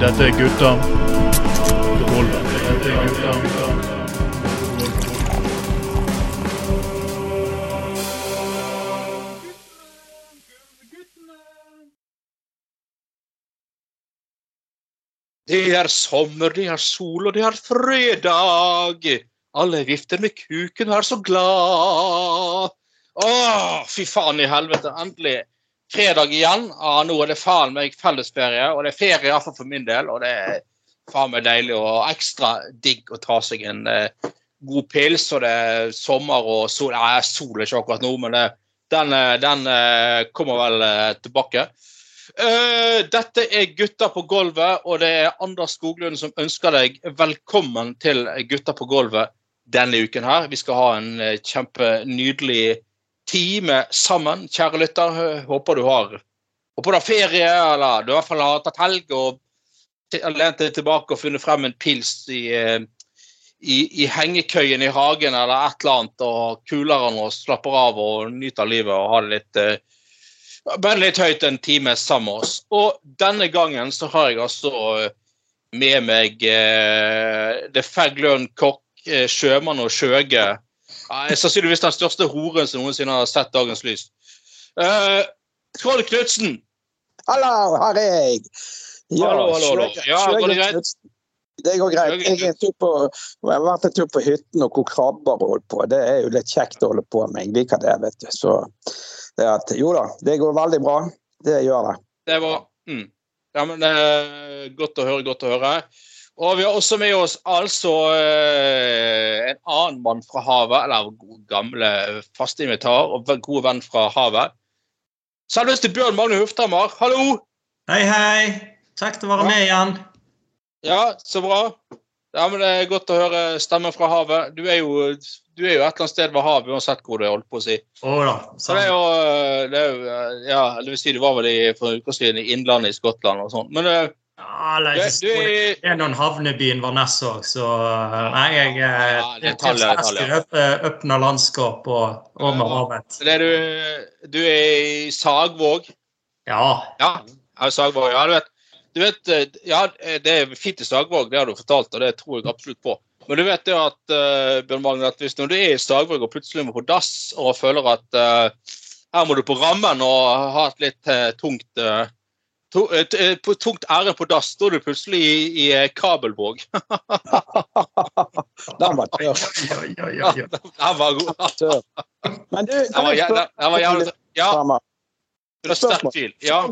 Dette er gutta. Det er sommer, det er sol, og det er fredag. Alle vifter med kuken og er så glad. Å, fy faen i helvete. Endelig fredag igjen. Ah, nå er det faen meg fellesferie, og det er ferie iallfall for min del. Og det er faen meg deilig og ekstra digg å ta seg en eh, god pils, og det er sommer og sol. Nei, sol er ikke akkurat nå, men det, den, eh, den eh, kommer vel eh, tilbake. Uh, dette er Gutta på gulvet, og det er Anders Skoglund som ønsker deg velkommen til Gutta på gulvet denne uken her. Vi skal ha en kjempenydelig time sammen, kjære lytter. Håper du har håper du har ferie, eller du i hvert fall har tatt helg og lent deg tilbake og funnet frem en pils i, uh, i, i hengekøyen i hagen eller et eller annet, og kuler den og slapper av og nyter livet og har det litt uh, bare litt høyt en time sammen med oss. Og denne gangen så har jeg altså med meg eh, The Faglund kokk, eh, sjømann og skjøge. Eh, sannsynligvis den største horen som noensinne har sett dagens lys. Uh, Trond Knutsen. Hallo, her er jeg. Ja, hallo, hallo, hallo. Ja, går det greit? Det går greit. Jeg, på, jeg har vært en tur på hytten og hvor krabber holdt på. Det er jo litt kjekt å holde på med. Jeg liker det, vet du. Så det at Jo da, det går veldig bra. Det gjør det. Det var mm. Ja, men det er godt å høre, godt å høre. Og vi har også med oss altså eh, en annen mann fra havet, eller gamle faste invitar og god venn fra havet. Selveste Bjørn Magne Hufthammer, hallo! Hei, hei! Kjekt å være med igjen. Ja, så bra. Ja, men Det er godt å høre stemmen fra havet. Du er jo, du er jo et eller annet sted ved havet uansett hvor du er, holdt på å si. Oh, da, så det er jo, det er jo Ja, det vil si du var vel i, for uker siden i Innlandet i Skottland og sånn. Men ja, eller, er, det er noen havnebyen Varnes òg, så nei, jeg ja, er tallet, tallet. Landskap og, og med havet. Det er du, du er i Sagvåg? Ja. Ja, Sagvåg, ja, du vet. Du vet, ja, Det er fint i Sagvåg, det har du fortalt, og det tror jeg absolutt på. Men du vet det at, uh, Bjørn Magne, at hvis når du er i Sagvåg og plutselig må på dass og føler at uh, her må du på rammen og ha et litt uh, tungt uh, to, tungt ære på dass, da er du plutselig i, i Kabelvåg. den var tørr. Den var god. Men du, kan var, spørre Ja. Det er sterk tvil. Ja.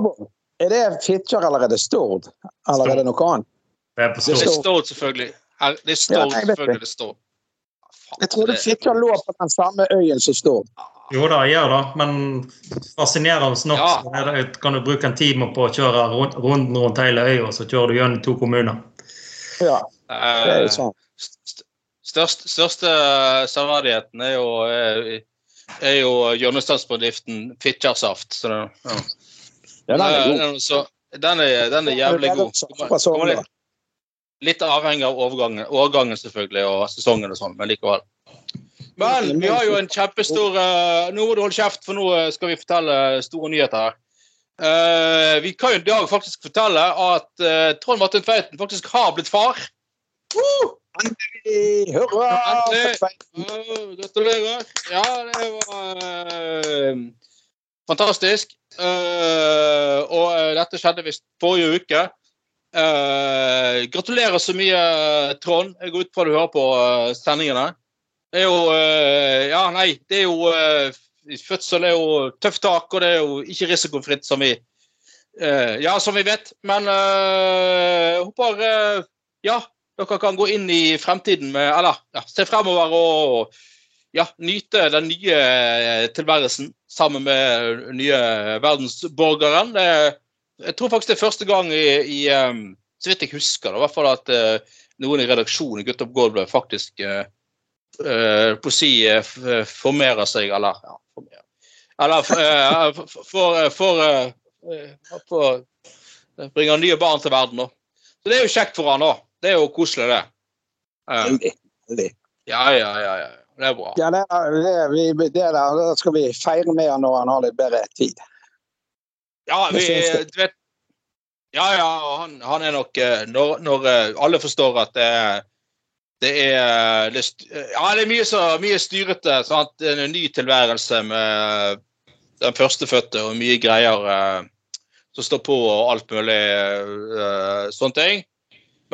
Er det Fitjar eller er det Stord? Eller er det noe annet? Det er Stord, selvfølgelig. Det er Stord, selvfølgelig det står. Jeg trodde Fitjar lå på den samme øyen som Stord. Jo da, jeg gjør det, men fascinerende nok ja. så det, kan du bruke en time på å kjøre runden rundt hele øya, så kjører du gjennom to kommuner. Ja, det er jo sånn. Største, største særverdigheten er jo, er jo hjørnestadsbedriften Fitjarsaft. Så det, ja. ja, den er god. Så, den, er, den er jævlig god. Litt avhengig av overgangen, overgangen selvfølgelig, og sesongen og sånn, men likevel. Men vi har jo en kjempestor uh, Nå må du holde kjeft, for nå eh, skal vi fortelle store nyheter her. Uh, vi kan jo i dag faktisk fortelle at uh, Trond Martin Tveiten faktisk har blitt far. Endelig! Hurra! Endelig. gratulerer. Ja, det var fantastisk. og dette skjedde visst forrige uke. Gratulerer så mye, Trond. Jeg går ut fra du hører på sendingene. Det er jo uh, Ja, nei, det er jo Fødsel er jo tøft tak, og det er jo ikke risikofritt, som vi Ja, som vi vet. Men jeg håper Ja, dere kan gå inn i fremtiden med Eller ja, se fremover og ja, nyte den nye tilværelsen sammen med nye verdensborgeren. Det er jeg tror faktisk det er første gang i, i så vidt jeg husker, da, i hvert fall at noen i redaksjonen i Gutta på gulvet faktisk uh, på å si formerer seg, eller ja, formerer. Eller for, for, for bringer nye barn til verden. Da. Så det er jo kjekt for han òg. Det er jo koselig, det. Ja, ja, ja. ja. Det er bra. Ja, det, det, det, det skal vi feire med han når han har litt bedre tid. Ja, vi, du vet Ja, ja, han, han er nok når, når, alle forstår at det er det er, det, ja, det er mye, så, mye styrete. Sant? En ny tilværelse med den førstefødte og mye greier eh, som står på og alt mulig eh, sånne ting.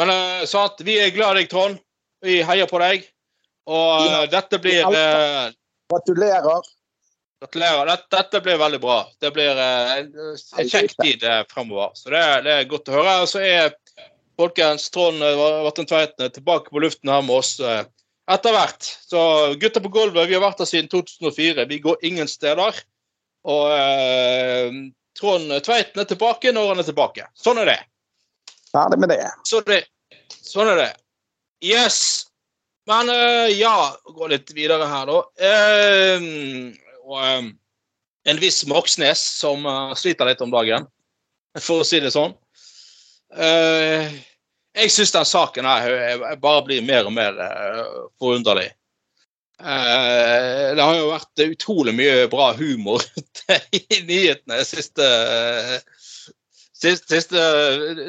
Men eh, sant, vi er glad i deg, Trond. Vi heier på deg. Og ja. dette blir Gratulerer. Gratulerer. Dette, dette, blir veldig bra. Det blir en, en kjekk tid fremover. Så det, det, er godt å høre. Og så er folkens, Trond Vatn Tveiten er tilbake på luften her med oss etter hvert. Så gutter på gulvet, vi har vært her siden 2004. Vi går ingen steder. Og eh, Trond Tveiten er tilbake når han er tilbake. Sånn er det. Ferdig med det. Så det. Sånn er det. Yes. Men eh, ja, gå litt videre her, da. Eh, og, um, en viss Moxnes som sliter litt om dagen, for å si det sånn. Jeg syns den saken her bare blir mer og mer forunderlig. Uh, det har jo vært utrolig mye bra humor i nyhetene de siste, siste, siste,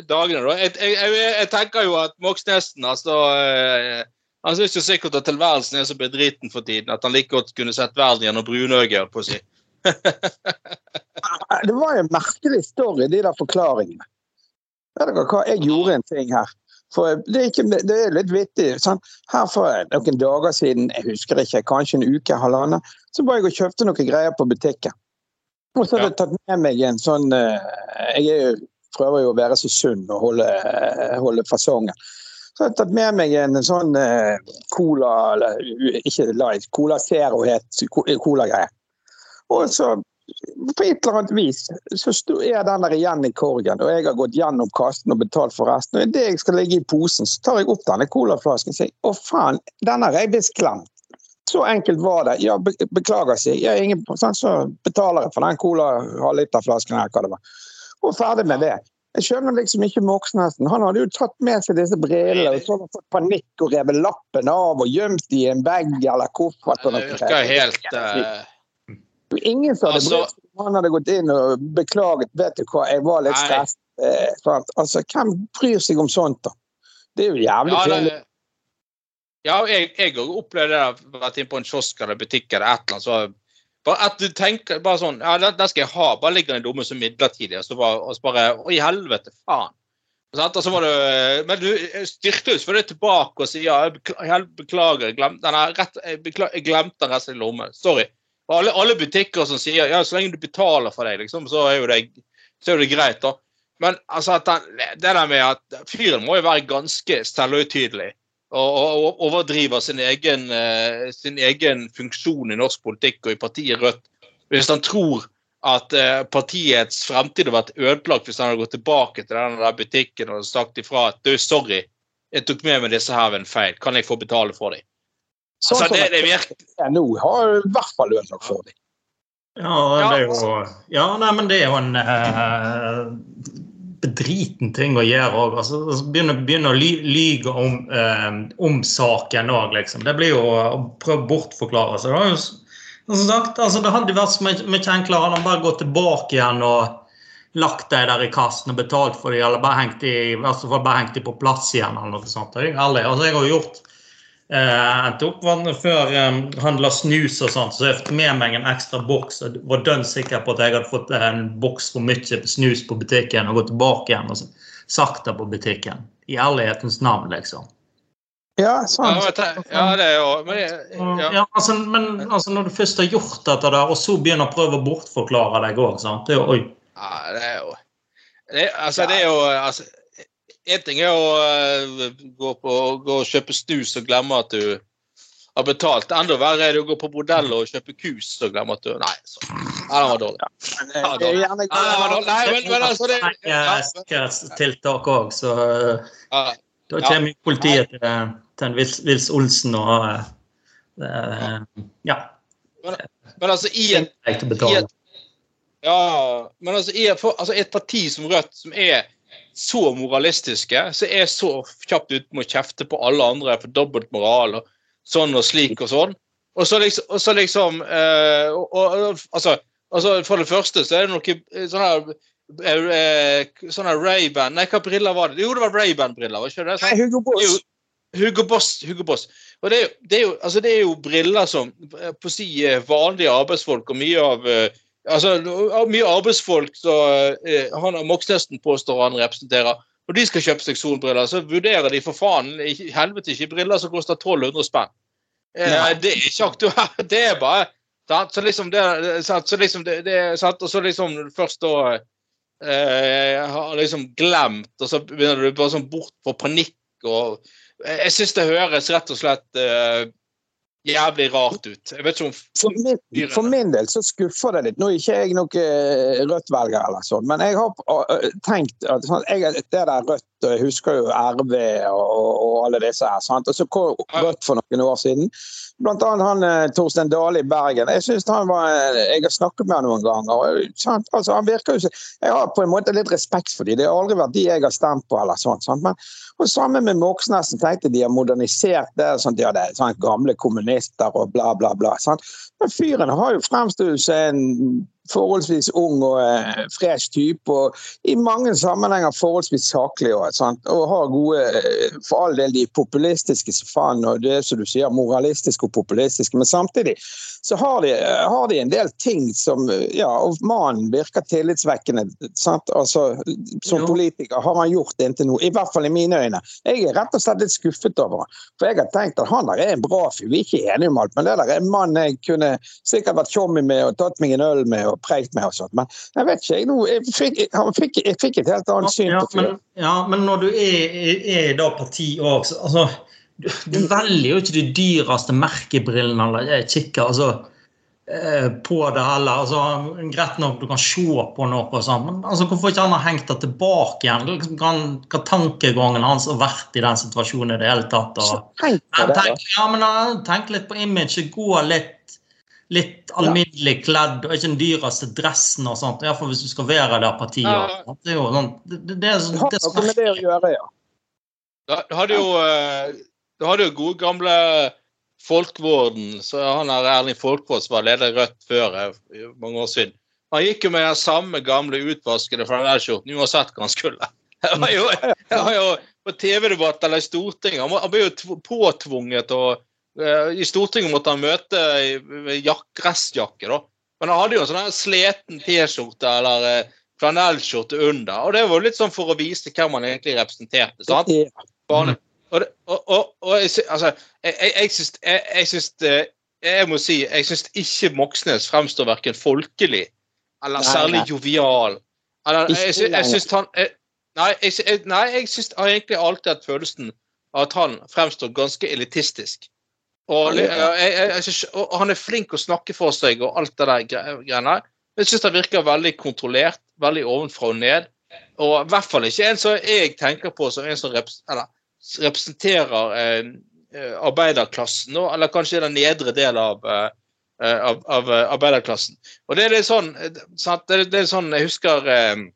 dagene. Jeg, jeg, jeg, tenker jo at Moxnesen altså, Han syns jo sikkert at tilværelsen er så bedriten for tiden at han like godt kunne sett verden gjennom brunøye, på å si. det var en merkelig story, de der forklaringene. Vet dere hva, jeg gjorde en ting her. For det er, ikke, det er litt vittig. Sånn. Her For noen dager siden, jeg husker ikke, kanskje en uke, halvannen, så var jeg og kjøpte noen greier på butikken. Og så hadde jeg tatt med meg en sånn eh, Jeg prøver jo å være så sunn og holde, holde fasongen. Så jeg har tatt med meg en sånn eh, cola, ikke light, Cola Zero het cola-greie. Og så på et eller annet vis så er den der igjen i korgen, og jeg har gått gjennom kassen og betalt for resten. Og idet jeg skal ligge i posen, så tar jeg opp denne colaflasken og sier å faen, den har jeg visst glemt. Så enkelt var det. Ja, beklager, sier jeg. Ingen, så betaler jeg for den cola halvliterflasken her, hva det var. Og ferdig med det. Jeg skjønner liksom ikke Moxnesen. Han hadde jo tatt med seg disse brillene og så hadde han fått panikk og revet lappen av og gjemt i en bag eller koffert. Det virker helt uh Ingen som hadde altså, han hadde gått inn og beklaget. vet du hva, jeg var litt stresset. Eh, altså, Hvem bryr seg om sånt, da? Det er jo jævlig ja, det, ja, jeg har opplevd det. Vært inne på en kiosk eller butikk eller et eller annet. så bare at du tenker bare sånn Ja, den skal jeg ha. Bare ligger den dumme som midlertidig. Og så bare, og så bare Å, i helvete, faen. Og så må du, men du styrter jo selvfølgelig tilbake og sier ja, jeg beklager, jeg glemte den rett, jeg, beklager, jeg glemte den resten i lommen. Sorry. Alle, alle, butikker som sier ja, så lenge du betaler for deg, liksom, så er jo det, er det greit. da. Men altså, den, det der med at fyren må jo være ganske selvhøytidelig og, og, og overdriver sin egen, uh, sin egen, funksjon i norsk politikk og i partiet Rødt. Hvis han tror at uh, partiets fremtid har vært ødelagt hvis han hadde gått tilbake til den butikken og sagt ifra at du, sorry, jeg tok med meg disse her ved en feil, kan jeg få betale for dem? Sånn altså, det, det virker Nå har i hvert fall lønn nok for dem. Ja, det er jo Ja, nei, men det er jo en eh, bedriten ting å gjøre òg. Altså, altså, begynne, begynne, å lyge om, eh, om saken òg, liksom. Det blir jo å prøve å bortforklare. seg. som sagt, altså, det hadde vært så mye enklere hadde han bare gått tilbake igjen og lagt dem der i kassen og betalt for dem, eller bare hengt dem, altså, bare hengt dem på plass igjen. eller noe sånt. Jeg, altså, jeg har jo gjort jeg eh, opp Før um, handla snus og sånt, så jeg fikk med meg en ekstra boks. og var dønn sikker på at jeg hadde fått en boks for mye snus på butikken og gått tilbake igjen og sagt det på butikken. I ærlighetens navn, liksom. Ja, sant. Ja, det er jo Men, ja. ja altså, men altså, når du først har gjort dette der, og så begynner å prøve å bortforklare deg òg, sant det er jo, Oi. Ja, det er jo det, Altså, det er jo altså, en ting er å uh, gå, på, gå og kjøpe snus og glemme at du har betalt. Enda verre er det å gå på bordell og kjøpe kus og glemme at du Nei, så. Ja, den var dårlig. Ja, den var dårlig. Nei, men, men altså det Sikkerhetstiltak òg, så da kommer politiet til, til en Vils, Vils Olsen og uh, Ja. Men, men, altså, i en, i et, ja, men altså, i, for, altså, et parti som Rødt, som er så moralistiske, så er så kjapt ute med å kjefte på alle andre for dobbeltmoral og sånn og slik og sånn. Og så liksom, og så liksom eh, og, og, altså, altså, For det første så er det noe sånn her eh, sånne Ray-Ban Nei, hva briller var det? Jo, det var Ray-Ban-briller. ikke det? Nei, Hugo Boss. Hugo Boss. Hugo Boss. Og det er, jo, det, er jo, altså det er jo briller som på å si vanlige arbeidsfolk og mye av altså mye arbeidsfolk som han Moxnesten påstår han representerer, når de skal kjøpe seg solbriller, så vurderer de for faen i helvete ikke briller som koster 1200 spenn. Ja. Det er ikke aktuelt. Det er bare? Så liksom det, så liksom det, det? Og så liksom først da eh, har liksom glemt, og så begynner du bare sånn bort på panikk og Jeg syns det høres rett og slett eh, jævlig rart ut. Jeg vet ikke om for min, for min del så skuffer det litt. Nå er ikke jeg noen uh, Rødt-velger, eller sånn, men jeg har uh, tenkt at sånn, jeg, det der Rødt Jeg husker jo RV og, og alle disse her. Sant? Og så kom Rødt for noen år siden. Blant annet han uh, Torstein Dale i Bergen. Jeg synes han var, jeg har snakket med han noen ganger. Sant? Altså, han virker jo Jeg har på en måte litt respekt for dem. Det har aldri vært de jeg har stemt på. eller sånt, sant? Men og Sammen med Moxnes tenkte de har modernisert det. sånn de hadde sånn gamle kommunister og bla, bla, bla. Sant? Men fyren har jo fremstått som en forholdsvis ung og eh, fresh type, og i mange sammenhenger forholdsvis saklig. Og, sant? og har gode eh, For all del de populistiske som faen, og det som du sier, moralistiske og populistiske, men samtidig så har de, har de en del ting som Ja, og mannen virker tillitsvekkende. Sant? Altså, som politiker har han gjort det inntil nå, i hvert fall i mine øyne. Jeg er rett og slett litt skuffet over ham. For jeg har tenkt at han der er en bra fyr. Vi er ikke enige om alt, men det der er en mann jeg kunne sikkert vært tjommi med og tatt meg en øl med og prekt med og sånt. Men jeg vet ikke, jeg, nå, jeg, fikk, jeg, fikk, jeg fikk, et helt annet syn på fyren. Ja, ja, men når du er, er da parti òg, altså du, du, velger jo ikke de dyreste merkebrillene eller kikker altså, eh, på det heller. Altså, greit nok du kan se på noe, og sånt, men altså, hvorfor ikke han har hengt det tilbake igjen? Liksom, kan, hva tankegangen hans har vært i den situasjonen i det hele tatt? Og, tenk, ja, men, tenk litt på imaget, gå litt litt alminnelig kledd og ikke den dyreste dressen og sånt. Iallfall hvis du skal være der partiet. Ja. Det er jo sånn Det, det, er, det, er sånn. det gjøre, ja. Du hadde jo, eh, du hadde jo gode gamle Folkvorden. så Han er Erling Folkvord som var leder i Rødt før eh, mange år siden. Han gikk jo med den samme gamle utvaskede flanellskjorten uansett hva han skulle. Det var jo, det var jo på TV-debatt eller i Stortinget. Han ble jo påtvunget å I Stortinget måtte han møte restjakke, da. Men han hadde jo en sånn sleten T-skjorte eller eh, flanellskjorte under. Og det var litt sånn for å vise hvem han egentlig representerte. sant? Og, og, og, og jeg, altså, jeg, jeg, jeg syns jeg, syns eh, jeg må si jeg syns ikke Moxnes fremstår verken folkelig eller særlig jovial. Eller, jeg, jeg syns han Nei, jeg, nei, jeg syns egentlig alltid at følelsen av at han fremstår ganske elitistisk. Og, jeg, jeg, jeg, og, han er flink å snakke for seg og alt det der greiene. Jeg syns det virker veldig kontrollert, veldig ovenfra og ned. Og i hvert fall ikke en som jeg tenker på som en som representerer eh, eh arbeiderklassen, eller kanskje den nedre del av, eh, av, av, arbeiderklassen. Og det er litt sånn? Det, er, er sånn Jeg husker eh,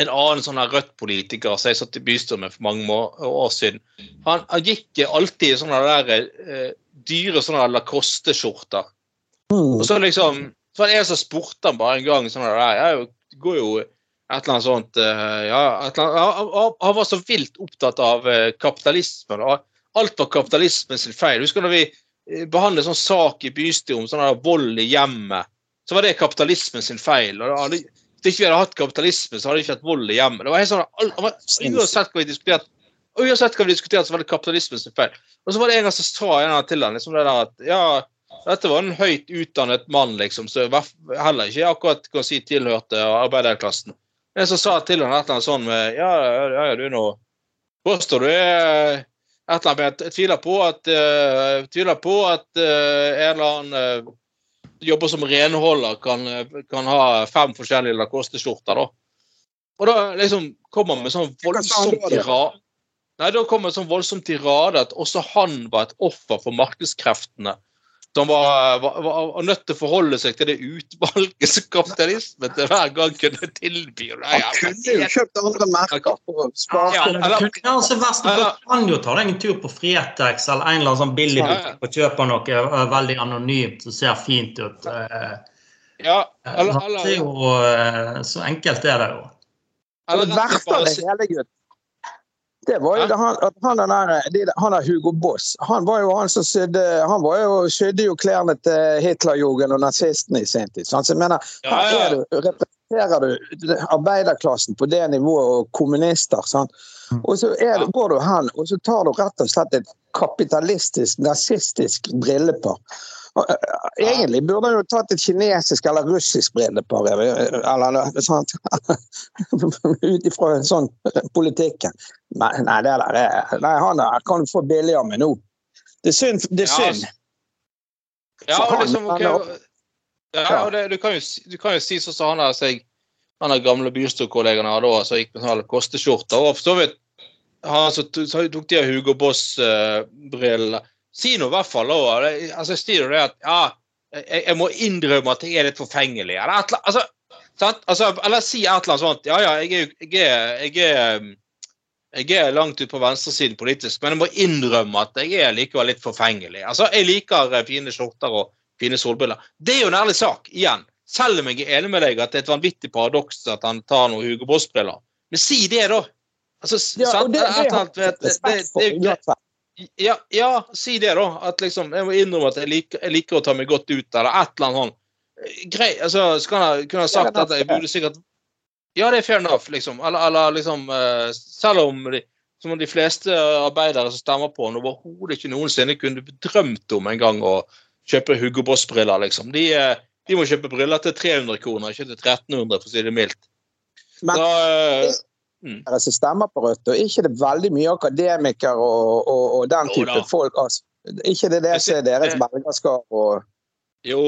en annen sånn Rødt-politiker som jeg satt i bystyret med for mange år, siden. Han, han gikk alltid i sånne der eh, dyre sånne Lacoste-skjorter. Mm. Og så liksom så var det en som spurte han bare en gang sånn Jeg går jo et eller annet sånt Ja, ja, eller annet, Han var så vilt opptatt av uh, kapitalismen. og Alt var kapitalismens feil. Husker når vi uh, behandlet sånn sak i bystyret om sånn vold i hjemmet? Så var det kapitalismens feil. og hadde, Hvis ikke vi hadde hatt kapitalisme, så hadde det ikke vært vold i hjemmet. Det var helt sånn, Uansett hva vi diskuterte og uansett hva vi diskuterte, så var det kapitalismens feil. Og så var det en gang som sa en til han liksom det der at ja, dette var en høyt utdannet mann, liksom, som heller ikke akkurat kan si tilhørte arbeiderklassen. En som sa til han et eller annet sånn med Ja, ja, ja du nå påstår du et eller annet Jeg tviler på at, uh, tviler på at uh, en eller annen uh, jobber som renholder, kan, kan ha fem forskjellige Lacoste-skjorter, da. Og da liksom kommer han med sånn voldsomt tirade Nei, Da kom en sånn voldsom tirade at også han var et offer for markedskreftene. Som var, var, var, nødt til å forholde seg til det utvalget som kapitalismen til hver gang kunne tilby. Han kunne jo kjøpt andre merker for å spare ja, eller, ja, altså, Du kan jo ta deg en tur på Fretex eller en eller annen sånn billig butikk og kjøpe noe veldig anonymt som ser fint ut. Eh, Ja, eller, Det eller, er eh, Så enkelt er det jo. Eller det verste av det hele, gutt, det var jo han, han, der, de, han der Hugo Boss. Han var jo han som sydde Han var jo, sydde jo klærne til Hitlerjugend og nazistene i sin tid. Så jeg mener, Ja, her ja. er du, representerer du arbeiderklassen på det nivået og kommunister. sant? Mm. Og så er, går du hen og så tar du rett og slett et kapitalistisk, nazistisk brillepar. Egentlig burde han jo tatt et kinesisk eller russisk brillepar. Eller, sant? Ut ifra en sånn politikken. Nei, nei, det der er Nei, han der kan du få billigere med nå. Det er synd. Det er Ja, synd. Ja, og han- liksom, okay. ja, og det, du, kan jo, du kan jo si sånn som han der seg han der gamle bystyrekollegaen hadde òg, som gikk med sånne kosteskjorter. Og for så vidt han som tok de av Hugo Boss-brillene. Si nå i hvert fall òg altså, jo det at ja, jeg, jeg må innrømme at jeg er litt forfengelig. Eller, et, altså, sant? Altså, eller si et eller annet sånt. Ja, ja, jeg er, jeg er, jeg er um, jeg er langt ut på venstresiden politisk, men jeg må innrømme at jeg er likevel litt forfengelig. Altså, Jeg liker eh, fine skjorter og fine solbriller. Det er jo en ærlig sak, igjen. Selv om jeg er enig med deg at det er et vanvittig paradoks at han tar noen Hugo Boss-briller. Men si det, da! Altså, Ja, sant? Det, det, det, det det, vet- det, det, det, uansett. Ja, ja, si det, da. At liksom, Jeg må innrømme at jeg liker, jeg liker å ta meg godt ut, eller et eller annet sånn. Eh, Grei, altså, han, kunne ha sagt at jeg burde sikkert Ja, det er fair enough, liksom. Eller, eller liksom eh, Selv om de, som de fleste arbeidere som stemmer på han, overhodet ikke noensinne kunne drømt om en gang å kjøpe Hugo Boss-briller, liksom. De, eh, de må kjøpe briller til 300 kroner, ikke til 1300, for å si det mildt. Men- da, dere som stemmer på Rødt, og ikke det er veldig mye akademikere og, og, og den Jo type da. folk. Altså. Ikke det det som er deres velgerskap og Jo,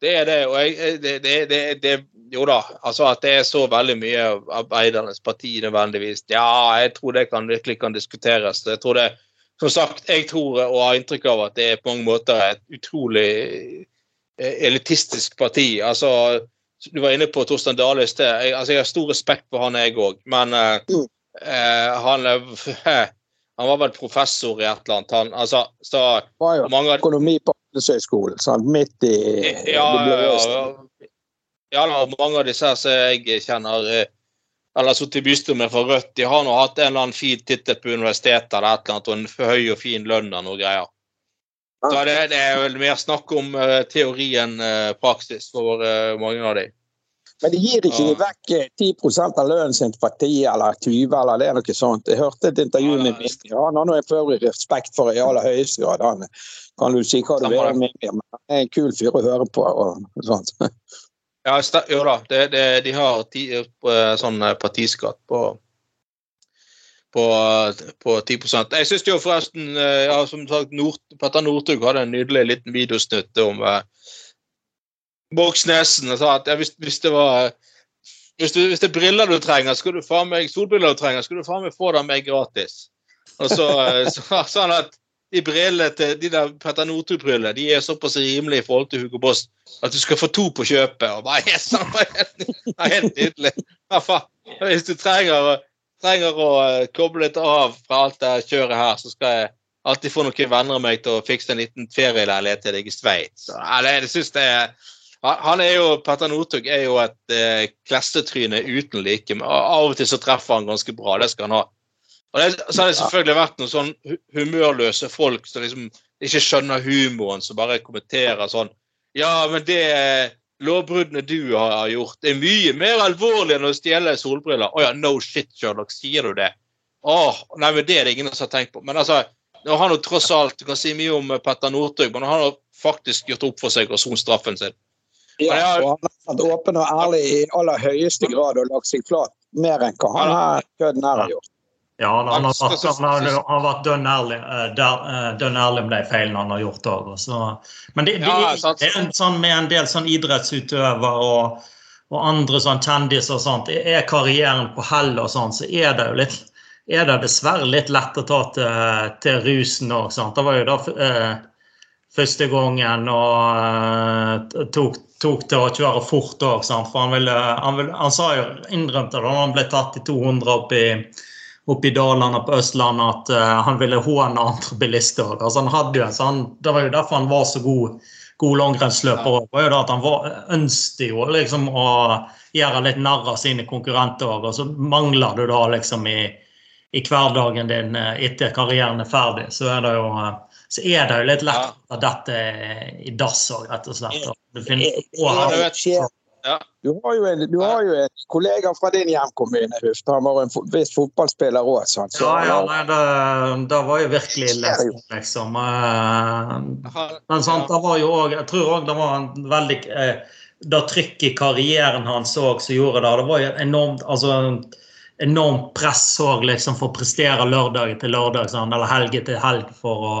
det er det. Og jeg, det, det, det, Jo da. Altså at det er så veldig mye av arbeidernes parti nødvendigvis. Ja, jeg tror det kan, virkelig kan diskuteres. Jeg tror det Som sagt, jeg tror og har inntrykk av at det er på mange måter et utrolig eh, elitistisk parti. Altså, du var inne på Torstein Dale i sted. Jeg, altså, jeg har stor respekt for han, jeg òg. Men eh, Mm. eh, han, er- han var vel professor i et eller annet. Han, altså, så var jo mange økonomi på Handelshøyskolen, midt i ja, det ja, blå ja, ja. ja mange av disse her som jeg kjenner eh, eller sittet i bystyret for Rødt, de har nå hatt en eller annen fin tittel på universitetet eller et eller annet, og en høy og fin lønn og noe greier. Så det, det er vel mer snakk om uh, teori enn eh, praksis for uh, mange av de. Men de gir ikke Ja. vekk eh, 10 av lønnen sin til partiet, eller 20 eller det er noe sånt. Jeg hørte et intervju med Mimmi. Han har nå for øvrig respekt for i aller høyeste grad. Han kan du si hva du vil om Mimmi, men han er en kul fyr å høre på. og sånt. Ja, jo da, det, det, de har ti, eh, sånn eh, partiskatt på på, på 10 Jeg syns jo forresten eh, ja, som sagt, Nord, Petter Northug hadde en nydelig liten videosnutt om eh, Boksnesen og sa at ja, hvis, hvis det var hvis, hvis det er briller du trenger, skal du faen meg solbriller du trenger, skal du faen meg få dem meg gratis. Og så eh, sa han at de brillene til de der Petter Northug-brillene de er såpass rimelige i forhold til Hugo Boss at du skal få to på kjøpet. Og bare, yes, helt, helt nydelig. Hvis du trenger, trenger å eh, koble litt av fra alt det kjøret her, så skal jeg alltid få noen venner av meg til å fikse en liten ferieleilighet til deg i Sveits. Det- Jeg synes det er han han er jo, Petter Northug er jo et eh, klassetryne uten like. men Av og til så treffer han ganske bra. Det skal han ha. Og det, Så har det selvfølgelig vært noen sånn humørløse folk som liksom ikke skjønner humoren, som bare kommenterer sånn Ja, men det lovbruddene du har gjort, er mye mer alvorlig enn å stjele solbriller. Å ja, no shit, Sherlock, sier du det? Åh, nei, men det er det ingen som har tenkt på. Men altså, nå har han jo tross alt Du kan si mye om eh, Petter Northug, men han har faktisk gjort opp for seg og sonet straffen sin. Ja. og han har vært åpen og ærlig i aller høyeste grad og lagt seg flat mer enn hva han her kødden her har gjort. Ja, han, har, vært, han, har, han har vært dønn ærlig, eh, eh, dønn ærlig med de feilene han har gjort òg. Men det, det, Ja, det er en sånn med en del sånn idrettsutøvere og, og andre sånn kjendiser og sånt. Er karrieren på hell og sånn, så er det jo litt er det dessverre litt lett å ta til, til rusen òg. Det var jo da eh, første gangen og eh, tok, tok til å kjøre fort òg. For han, ville, han, ville, han sa jo, innrømte da han ble tatt i 200 opp i oppe i Dalane på Østlandet at uh, han ville håne andre bilister. Altså, han hadde jo en sånn, det var jo derfor han var så god, god langrennsløper Ja. jo at han var, ønsket jo liksom å gjøre litt narr av sine konkurrenter. Og så mangler du da liksom i, i hverdagen din eh, etter karrieren er ferdig, så er det jo, eh, så er det jo litt lett at dette i dass òg, rett og slett. Du finner, og, ja. Du, har jo en, du har jo en kollega fra din hjemkommune, Huft. Han var en viss fotballspiller òg. Så, ja, ja, nei, det, det, var jo virkelig lett, liksom. Eh, men sant, det var jo òg Jeg tror òg det var en veldig eh, Det trykket i karrieren hans òg som gjorde det. Det var jo enormt altså, enormt press òg, liksom, for å prestere lørdag til lørdag, sånn, eller helg til helg for å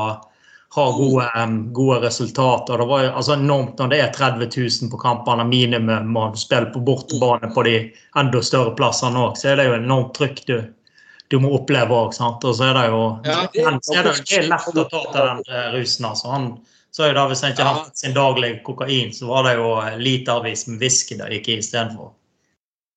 har gode, gode resultater. Det var jo altså, enormt når det er 30 000 på kampene minimum, og spiller på bortebane på de enda større plassene òg, så er det jo enormt trykk du, du må oppleve òg. Og så er det jo ja, det, er det, det er lett å ta til den eh, rusen. altså. Han sa jo da hvis han ikke hadde hatt sin daglige kokain, så var det jo litervis med whisky det gikk i istedenfor.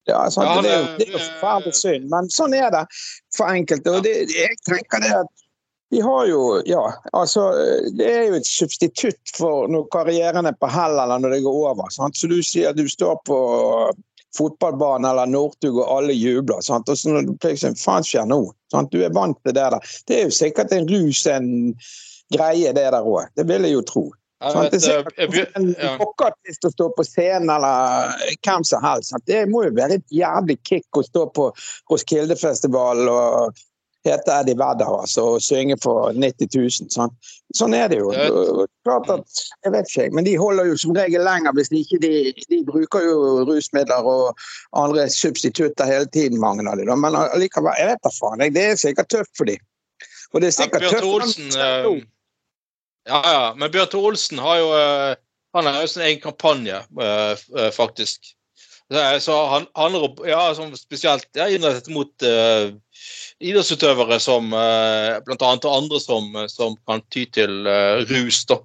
Ja, sant? det, er jo, det er jo forferdelig synd, men sånn er det for enkelte. og det, jeg tenker det at vi har jo, ja, altså Det er jo et substitutt for når karrieren er på hell eller når det går over. Sant? Så du sier at du står på fotballbanen eller Northug og alle jubler. Sant? Og så når du plutselig Faen skjer nå? Sant? Du er vant til det der. Det er jo sikkert en rus, en greie, det der òg. Det vil jeg jo tro. Sant? Det er sikkert en rockeartist å stå på scenen eller hvem som helst. Det må jo være et jævlig kick å stå på Roskildefestivalen og hete Eddie Vedder altså, og synge for 90 000. Sånn, sånn er det jo. Klart at, jeg vet ikke, Men de holder jo som regel lenger hvis de ikke de, de bruker jo rusmidler og andre substitutter hele tiden, mange av dem. Men allikevel, jeg vet da faen. Det er sikkert tøft for dem. Og det er sikkert ja, tøft for uh, Ja, ja. Men Bjørn Olsen har jo uh, han har jo sin egen kampanje, uh, faktisk. Så han handler ja, spesielt ja, innrettet mot uh, idrettsutøvere som blant bl.a. og andre som, som, kan ty til uh, rus. da.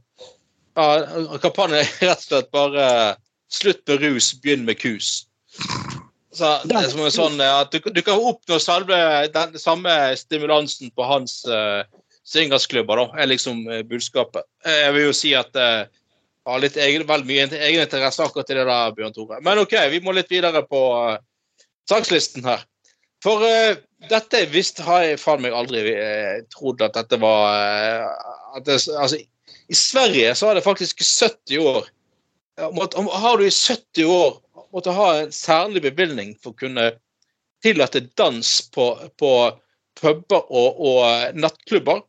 Kampanjen er rett og slett bare slutt med rus, begynn med kus. Så det er som en sånn at Du, du kan oppnå selve, den samme stimulansen på hans uh, swingersklubber, da, er liksom budskapet. Jeg vil jo si at uh, har litt egen, vel mye egeninteresse akkurat i det der, Bjørn Tore. Men OK, vi må litt videre på uh, sakslisten her. For uh, dette visst har jeg faen meg aldri uh, trodd at dette var uh, at det, Altså, i Sverige så har det faktisk 70 år måtte, Har du i 70 år måtte ha en særlig bevilgning for å kunne tillate dans på, på puber og, og nattklubber.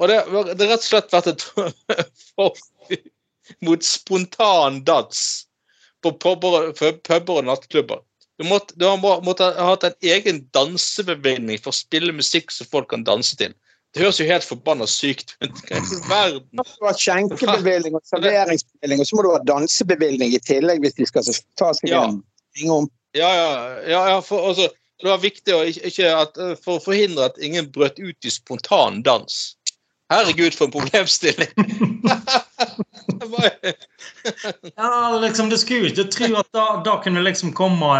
Og det har rett og slett vært et forbud mot spontan dans på puber og nattklubber. Du måtte, du måtte ha hatt en egen dansebevilgning for å spille musikk som folk kan danse til. Det høres jo helt forbanna sykt ut. verden? Du må ha skjenkebevilgning og serveringsbevilgning, og så må du ha dansebevilgning i tillegg hvis de skal ta seg ja. en Ja, ja, ja, ja for, altså, det var viktig å, ikke, at, for å forhindre at ingen brøt ut i spontan dans. Herregud, for en problemstilling! ja, liksom, det skulle ikke tro at da, da kunne liksom komme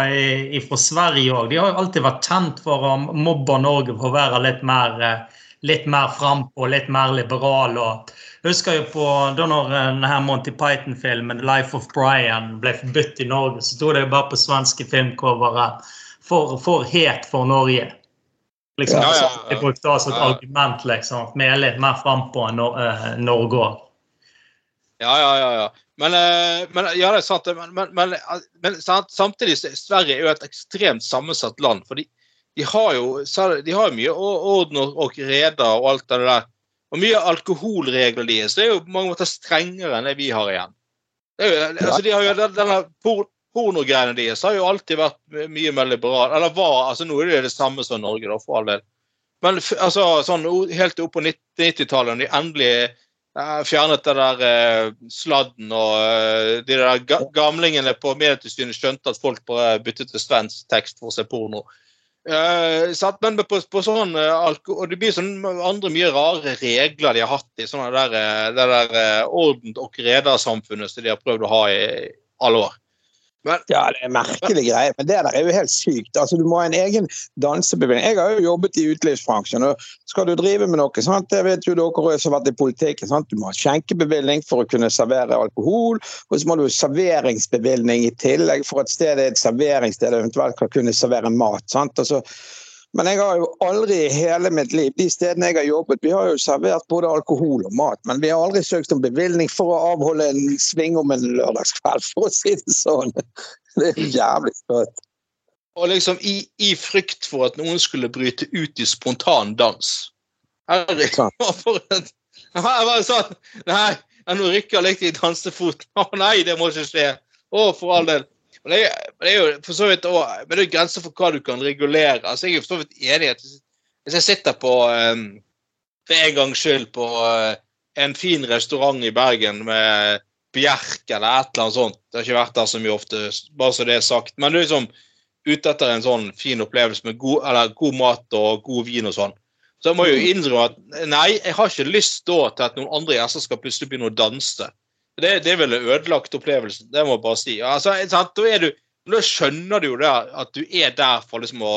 fra Sverige òg. De har jo alltid vært kjent for å mobbe Norge for å være litt mer, eh, litt mer frampå, litt mer liberal. og husker jo på da når denne Monty Python-filmen 'Life of Brian' ble forbudt i Norge, så sto det jo bare på svenske filmcovere for, for het for Norge'. Liksom, ja, ja, ja. Jeg brukte altså et argument liksom, at vi er litt mer frampå enn uh, Norge òg. Ja, ja, ja. ja. Men, uh, men, ja, det er sant. Men, men, men samtidig Sverige er jo et ekstremt sammensatt land. for de, de har jo de har mye orden og, reder og alt det der. Og mye alkoholregler deres. Det er jo på mange måter strengere enn det vi har igjen. Det er jo, altså, de har jo denne pornogreiene deres har jo alltid vært mye mer liberale. Eller var, altså Nå er det det samme som Norge, da, for all del. Men altså, sånn helt opp på 90-tallet, når de endelig eh, fjernet det der eh, sladden, og eh, de der ga gamlingene på Medietilsynet skjønte at folk bare byttet til svensk tekst for å se porno. Uh, satt, men på, på sånn uh, og Det blir sånn andre mye rare regler de har hatt i sånne der, det der orden- og redersamfunnet som de har prøvd å ha i alle år. Men, ja, det er merkelig greie, men det der er jo helt sykt. Altså, Du må ha en egen dansebevilgning. Jeg har jo jobbet i utelivsbransjen. og Skal du drive med noe, sant? det vet jo dere som har vært i politikken, sant? du må ha skjenkebevilgning for å kunne servere alkohol. Og så må du ha serveringsbevilgning i tillegg for at stedet er et serveringssted og eventuelt kan kunne servere mat. sant? Altså, men jeg har jo aldri i hele mitt liv, de stedene jeg har jobbet, vi har jo servert både alkohol og mat, men vi har aldri søkt om bevilgning for å avholde en sving om en lørdagskveld, for å si det sånn. Det er jævlig sprøtt. Og liksom i, i, frykt for at noen skulle bryte ut i spontan dans. Herre, for en Jeg bare sånn Nei, nå rykker litt i dansefoten. Å nei, det må ikke skje. Å, for all del. Men det, det, er jo for så vidt også, men det er grenser for hva du kan regulere. Altså, Jeg er for så vidt enig i at hvis jeg sitter på um, for en gangs skyld på uh, en fin restaurant i Bergen med Bjerk eller et eller annet sånt Det har ikke vært der så mye ofte, bare så det er sagt. Men du er liksom ute etter en sånn fin opplevelse med god, eller, god mat og god vin og sånn. Så jeg må jo innrømme at nei, jeg har ikke lyst da til at noen andre gjester skal plutselig begynne å danse. Det, det ville ødelagt opplevelsen, det må jeg bare si. Altså, sant? Da, du, da, skjønner du jo det at du er der for liksom å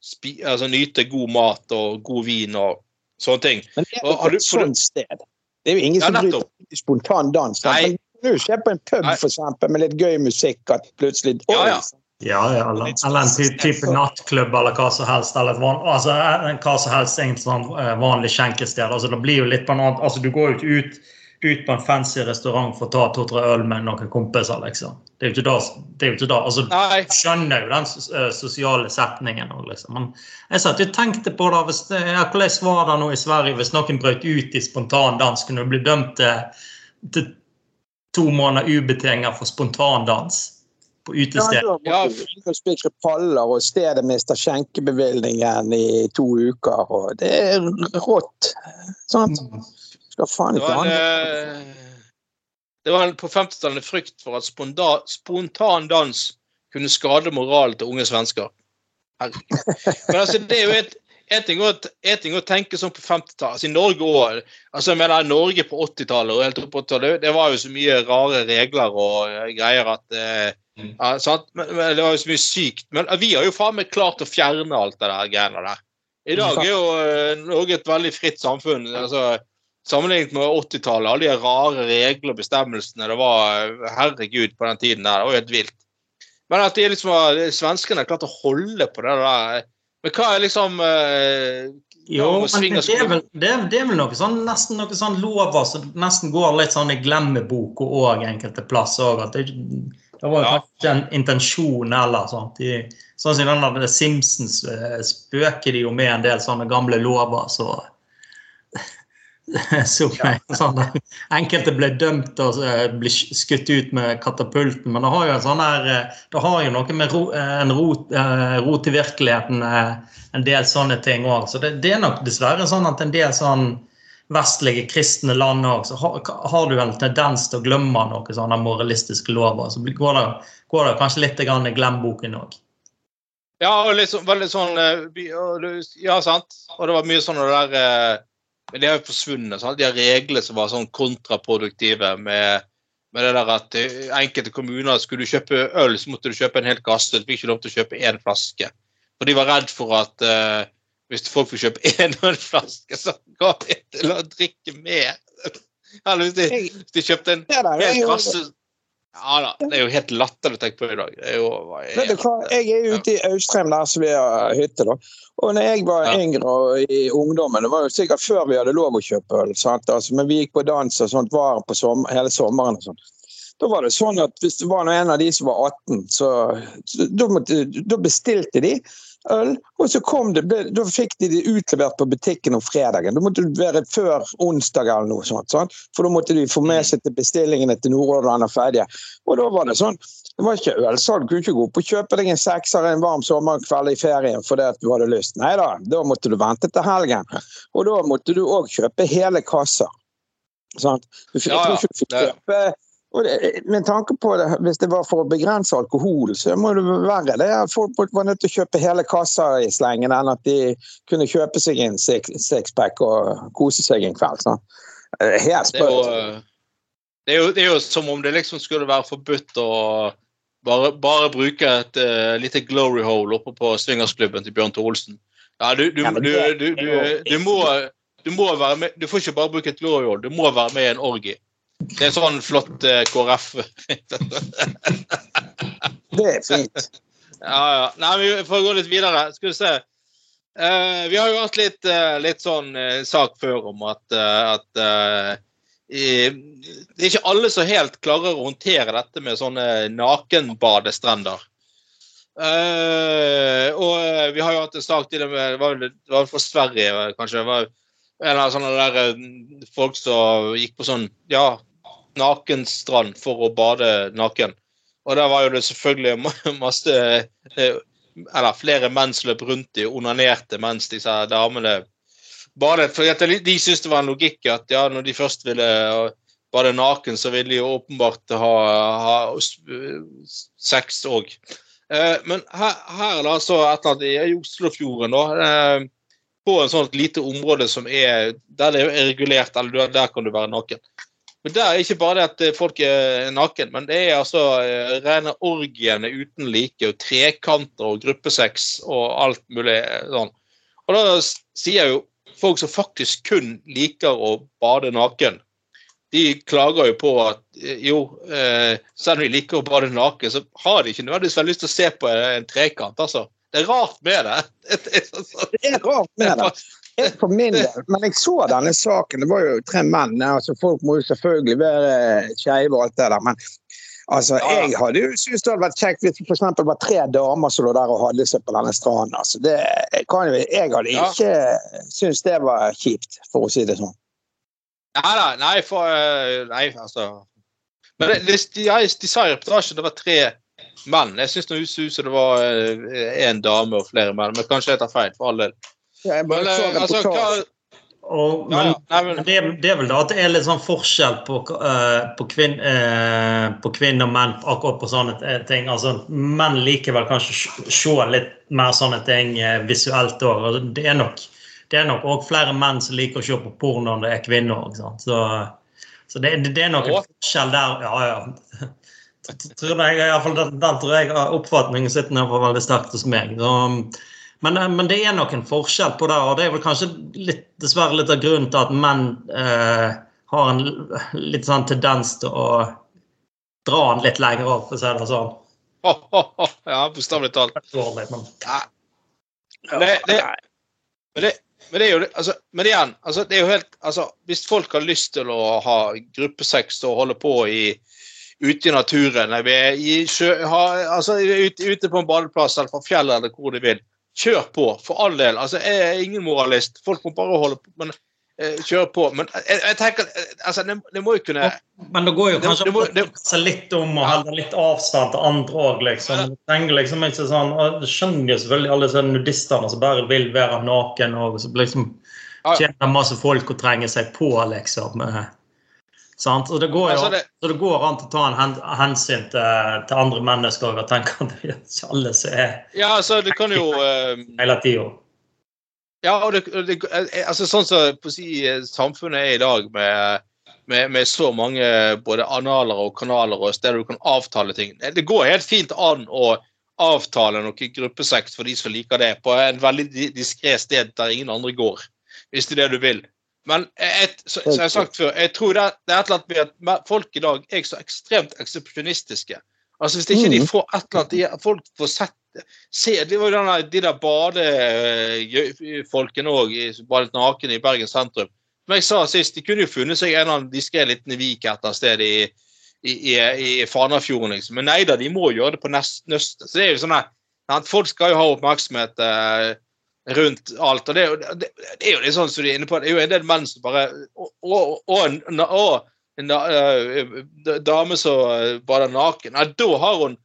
spi, altså, nyte god mat og god vin og sånne ting. Men det er jo et sånt sted. Det er jo ingen ja, som bryter spontan dans. Nei. Du se på en pub for eksempel, med litt gøy musikk, at plutselig ja, ja. Ja, eller, eller en type nattklubb eller hva som helst. Eller et van, altså, hva som helst en sånn eh, vanlig skjenkested. Altså, det blir jo litt på en annen, altså, Du går jo ikke ut ut på en fancy restaurant for å ta to-tre øl med noen kompiser, liksom. Det er jo ikke det jo ikke da. Altså, du skjønner jo den eh, sosiale setningen. Liksom. Men jeg satt og tenkte på det, hvis det, ja, hvordan var det nå i Sverige hvis noen brøt ut i spontan dans? Kunne du bli dømt til, til to måneder ubetinget for spontandans? På utestedet. Ja, da spikre paller, og stedet mister skjenkebevilgningen i to uker. og Det er rått. sant? Skal faen ikke ha eh, Det var en, på 50-tallet frykt for at spontan, spontan dans kunne skade moralen til unge svensker. Men altså, det er jo et en ting, å, en ting å tenke sånn på 50-tallet. Altså, I Norge òg. Altså, jeg mener, Norge på 80-tallet og helt opp på 80-tallet, det var jo så mye rare regler og uh, greier at eh, mm. ja, men, men, Det var jo så mye sykt. Men vi har jo faen meg klart å fjerne alt det der greiene der. I dag er jo Norge et veldig fritt samfunn. altså Sammenlignet med 80-tallet, alle de rare reglene og bestemmelsene det var Herregud, på den tiden der. Det var helt vilt. Men at de liksom, svenskene har klart å holde på det der Men hva er liksom eh, jo, men det er, vel, det, er, det er, vel, noe sånn, nesten noe sånn lover som nesten går litt sånn i glemmeboka òg enkelte plasser. At det, det var jo ja. kanskje en intensjon heller. Sånn, de, sånn som i den Simpsons uh, spøker de jo med en del sånne gamle lover. så så sånn, Enkelte ble dømt og uh, ble skutt ut med katapulten, men det har jo sånn her, uh, det har jo noe med ro, uh, en rot, rot i virkeligheten, en del sånne ting òg. Så det, det, er nok dessverre sånn at en del sånn vestlige kristne land òg, så har, har, du en tendens til å glemme noen sånne moralistiske lover. Så går det, går det kanskje litt i glemmeboken òg. Ja, og liksom, veldig sånn Ja, sant. Og det var mye sånn det der men det har jo forsvunnet. Sant? De har regler som var sånn kontraproduktive med, med, det der at enkelte kommuner skulle du kjøpe øl, så måtte du kjøpe en hel kasse. Du fikk ikke lov til å kjøpe én flaske. For de var redd for at uh, hvis folk fikk kjøpe én ølflaske, så ga de til å drikke mer. Eller hvis de, hvis de kjøpte en hel kasse ja da, Det er jo helt latterlig å tenke på i dag. Det er jo, jeg, du hva, jeg er ute i Austrheim der som vi har hytte. da. Og når jeg var ja. yngre og i ungdommen, det var jo sikkert før vi hadde lov å kjøpe øl, sant? Altså, men vi gikk på dans og sånt var på sommer, hele sommeren. og sånt. Da var det sånn at Hvis det var en av de som var 18, så, så da bestilte de øl. Og så kom det, da fikk de det utlevert på butikken om fredagen. Da måtte det være før onsdag eller noe sånt. Sant? For da måtte de få med seg til bestillingene til Nordhordland og ferdige. Og da var det sånn. Det var ikke ølsalg. Du kunne ikke gå opp og kjøpe deg en sekser en varm sommerkveld i ferien fordi at du hadde lyst. Nei da, da måtte du vente til helgen. Og da måtte du òg kjøpe hele kasser. Sant? Du fikk, ja, ja. ikke du fikk kjøpe med tanke på det, Hvis det var for å begrense alkohol, så må det være det folk var nødt til å kjøpe hele kassa i slengen, enn at de kunne kjøpe seg en sixpack og kose seg en kveld. Så. Helt sprøtt. Det, det, det er jo som om det liksom skulle være forbudt å Bare, bare bruke et uh, lite glory hole oppe på swingersklubben til Bjørn Olsen. Ja, du, du, du, du, må, du må være med Du får ikke bare bruke et glory hole, du må være med i en orgie. Det er sånn flott uh, KrF. det er fint. Ja, ja. Nei, vi får gå litt videre. Skal vi se. Uh, vi har jo hatt litt, uh, litt sånn uh, sak før om at, at i, Det er ikke alle som helt klarer å håndtere dette med sånne nakenbadestrender. og vi har jo hatt en sak til det med Det var, vel for Sverige, kanskje. Det var en av sånne der folk som gikk på sånn ja, nakenstrand for å bade naken. Og der var jo det selvfølgelig masse Eller flere menn som løp rundt og onanerte mens disse damene badet. For de syntes det var en logikk at ja, når de først ville bade naken, så ville de jo åpenbart ha, ha sex òg. Eh, men her, her da, så et eller annet i Oslofjorden, da. Eh, på en sånt lite område som er der det er regulert, eller der kan du være naken. Men det er ikke bare det at eh, folk er naken, men det er altså eh, rene orgiene uten like, og trekanter og gruppesex og alt mulig eh, sånn. Og da sier jo folk som faktisk kun liker å bade naken, de klager jo på at jo, selv om de liker å bade naken, så har de ikke nødvendigvis veldig lyst til å se på en trekant. altså. Det er rart med det. Det er rart med det. For min del. Men jeg så denne saken. Det var jo tre menn. altså Folk må jo selvfølgelig være skeive og alt det der. Men altså, jeg hadde jo syntes det hadde vært kjekt hvis det f.eks. var tre damer som lå der og hadde seg på denne stranden. Altså, det, kan, jeg hadde ikke syntes det var kjipt, for å si det sånn. Nei, nei, nei, for, eh, nei altså Men de, de, de sa i reportasjen det var tre menn. Jeg syns det ut som det var én eh, dame og flere menn, men kanskje jeg tar feil. For all del. Jeg bare så eh, altså, og, men, ja, ja. Men det, det, er vel da at det er litt sånn forskjell på, uh, på, kvinn, uh, på kvinner og menn akkurat på sånne ting. Altså, menn liker vel kanskje se litt mer sånne ting uh, visuelt òg. Det er nok det er nok òg flere menn som liker å se på porno enn det er kvinner. Ikke Så, så det, det, er nok en forskjell der. Ja, ja. Tror jeg, i fall, den, den tror jeg oppfatningen sitter veldig sterkt hos meg. Så, men, eh, men, det er nok en forskjell på det, og det er vel kanskje litt, dessverre litt av grunnen til at menn eh, har en litt sånn tendens til å dra den litt lenger opp, for å si det sånn. Oh, oh, oh. Ja, bokstavelig talt. Det, det, men, det, men det er jo altså, Men igjen, altså, det er jo helt altså, Hvis folk har lyst til å ha gruppesex og holde på i ute i naturen, i sjø, ha, altså, ute, ute, på en badeplass eller på fjellet eller hvor de vil, Kjør på, for all del. Altså, jeg er ingen moralist. Folk må bare holde på. men eh, Kjør på. Men jeg, jeg tenker eh, altså, det, det, må jo kunne Men det går jo kanskje an å tenke seg litt om og holde litt avstand til andre òg, liksom. liksom ikke sånn, Det skjønner jo selvfølgelig alle disse nudistene som bare vil være naken, og så liksom tjener masse folk og trenger seg på, liksom. Sant? Og det går jo altså det, så det går an å ta en hensyn til, til, andre mennesker og tenke at det er ikke alle som er Ja, altså, du kan jo uh, Hele tida. Ja, og det, det, altså sånn som så, si, samfunnet er i dag, med, med, med, så mange både analer og kanaler og steder du kan avtale ting Det går helt fint an å avtale noe gruppesex for de som liker det, på en veldig diskré sted der ingen andre går, hvis det er det du vil. Men et, så, som jeg har sagt før, jeg tror det, det er et eller annet med at folk i dag er så ekstremt eksepsjonistiske. Altså Hvis ikke de mm. får et eller annet Folk får sett se, Det var jo denne, de der badefolkene òg, badet naken i Bergen sentrum. Som jeg sa sist, de kunne jo funnet seg en eller annen diskré liten vik et eller annet sted i, i, i, i Fanafjorden, liksom. Men nei da, de må gjøre det på nøstet. Så det er jo sånn at folk skal jo ha oppmerksomhet. Eh, rundt alt. og Det er jo, det, det er jo litt sånn som de er inne på, det er jo en del menn som bare Og, og, en uh, dame som bader naken. Nei, da har hun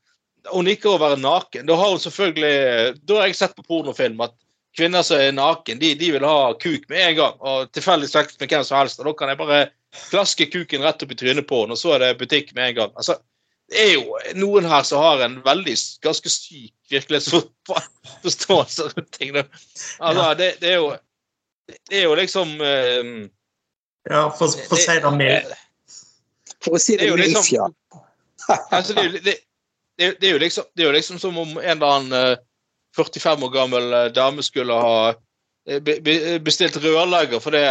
Hun liker å være naken. Da har hun selvfølgelig Da har jeg sett på pornofilm at kvinner som er naken, de, de vil ha kuk med en gang. Og tilfeldig sex med hvem som helst. og Da kan jeg bare klaske kuken rett opp i trynet på henne, og så er det butikk med en gang. altså det er jo noen her som har en veldig ganske syk virkelighetsforståelse rundt ting. Altså, det, det, er jo Det er jo liksom um, Ja, for, for å si det mildt. For å si det mildt, liksom, ja. altså, det, det, det, det, er jo liksom, det er jo liksom som om en eller annen 45 år gammel dame skulle ha bestilt rørlegger fordi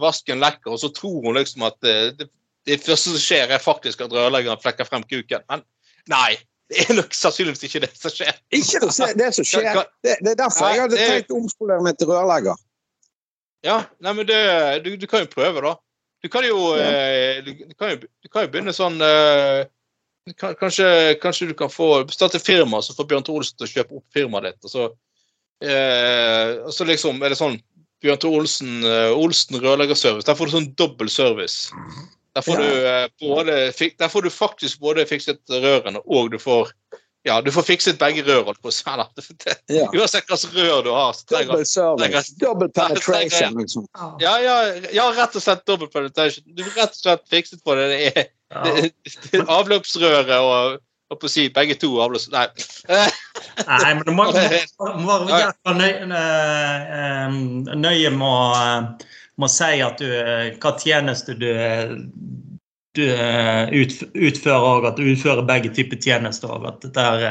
vasken lekker, og så tror hun liksom at det, det første som skjer, er faktisk at rørleggeren flekker frem kuken. Men nei, det er nok sannsynligvis ikke det som skjer. Ikke det som skjer. Det, det er derfor jeg hadde tenkt å omskolere meg til rørlegger. Ja, nei, men det, du, du, kan jo prøve, da. Du kan jo. Eh, du, du, kan jo du, kan jo, begynne sånn uh, kanskje, kanskje, du kan få starte firma, så får Bjørn Tore Olsen til å kjøpe opp firmaet ditt. Og så, uh, og så liksom er det sånn Bjørn Tore Olsen, uh, Olsen rørleggerservice. Der får du sånn dobbel service. Der får, ja. du, eh, både, der får, du, faktisk både fikset rørene og du får ja, du får fikset begge rør. på ja. Uansett hvilket rør du har. Double service. Double penetration, liksom. Ja, ja, ja, rett og slett double penetration. Du får rett og slett fikset på det. Det er, det, det, avløpsrøret og, holdt på å si begge to avløps... Nei. Nei, men du må, må være nøye, nøye med å må si at du, eh, hva tjeneste du, du eh, utfører, og at du utfører begge typer tjenester. og at dette er,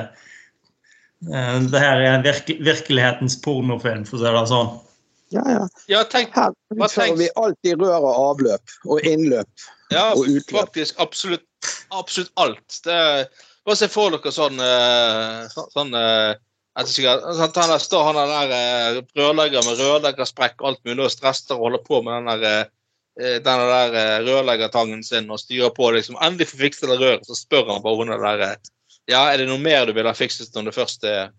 eh, det her er virke, virkelighetens pornofilm, for å si det sånn. Ja, ja. ja tenk, Her utfører vi alltid rør og avløp og innløp ja, og utløp. Faktisk absolutt, absolutt alt. Det, bare se for dere sånn, sånn han der, står han der eh, rørlegger med rørleggersprekk og alt mulig og stresser og holder på med den der, eh, denne der eh, rørleggertangen sin og styrer på. liksom, Endelig får fikse det røret, så spør han bare hun der Ja, er det noe mer du vil ha fikset når det først er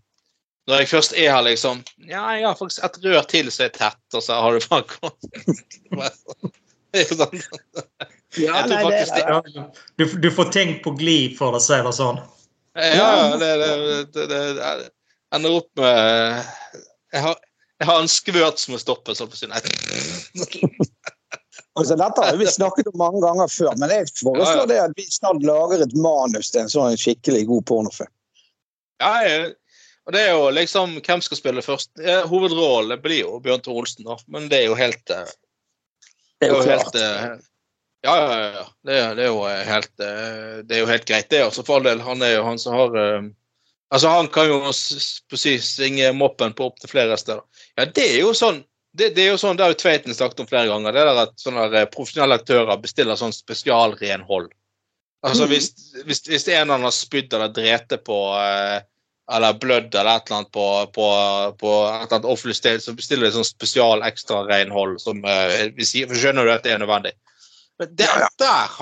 Når jeg først er her, liksom Ja, jeg har faktisk et rør til som er tett, og så har du bare sånn. Ja, nei, det, ja. Du, du, får ting på glid, for å si det sånn. Ja, det, det, det, det ender opp med Jeg har, jeg har en skvørt som må stoppes. altså, dette har vi snakket om mange ganger før, men jeg foreslår det at vi snart lager et manus til en sånn skikkelig god pornofilm. Ja, og det er jo liksom Hvem skal spille først? Hovedrollen blir jo Bjørn Tore Olsen, da. Men det er jo helt eh, Det er jo helt eh, ja, ja, ja. Det, det, er jo helt, eh, det er jo helt greit, det. Altså, for all del. Han er jo han som har Altså, han kan jo si, svinge moppen på opptil flere steder. Ja, det er jo sånn det, det, er jo sånn, det har jo Tveiten snakket om flere ganger. det der at sånne profesjonelle aktører bestiller sånn spesialrenhold. Altså hvis, hvis, hvis en har spydd eller drete på eh, eller blødd eller et eller annet på, på, på et eller annet offentlig sted, så bestiller de sånn spesial ekstra renhold som eh, vi, sier, skjønner du at det er nødvendig. Men der, der,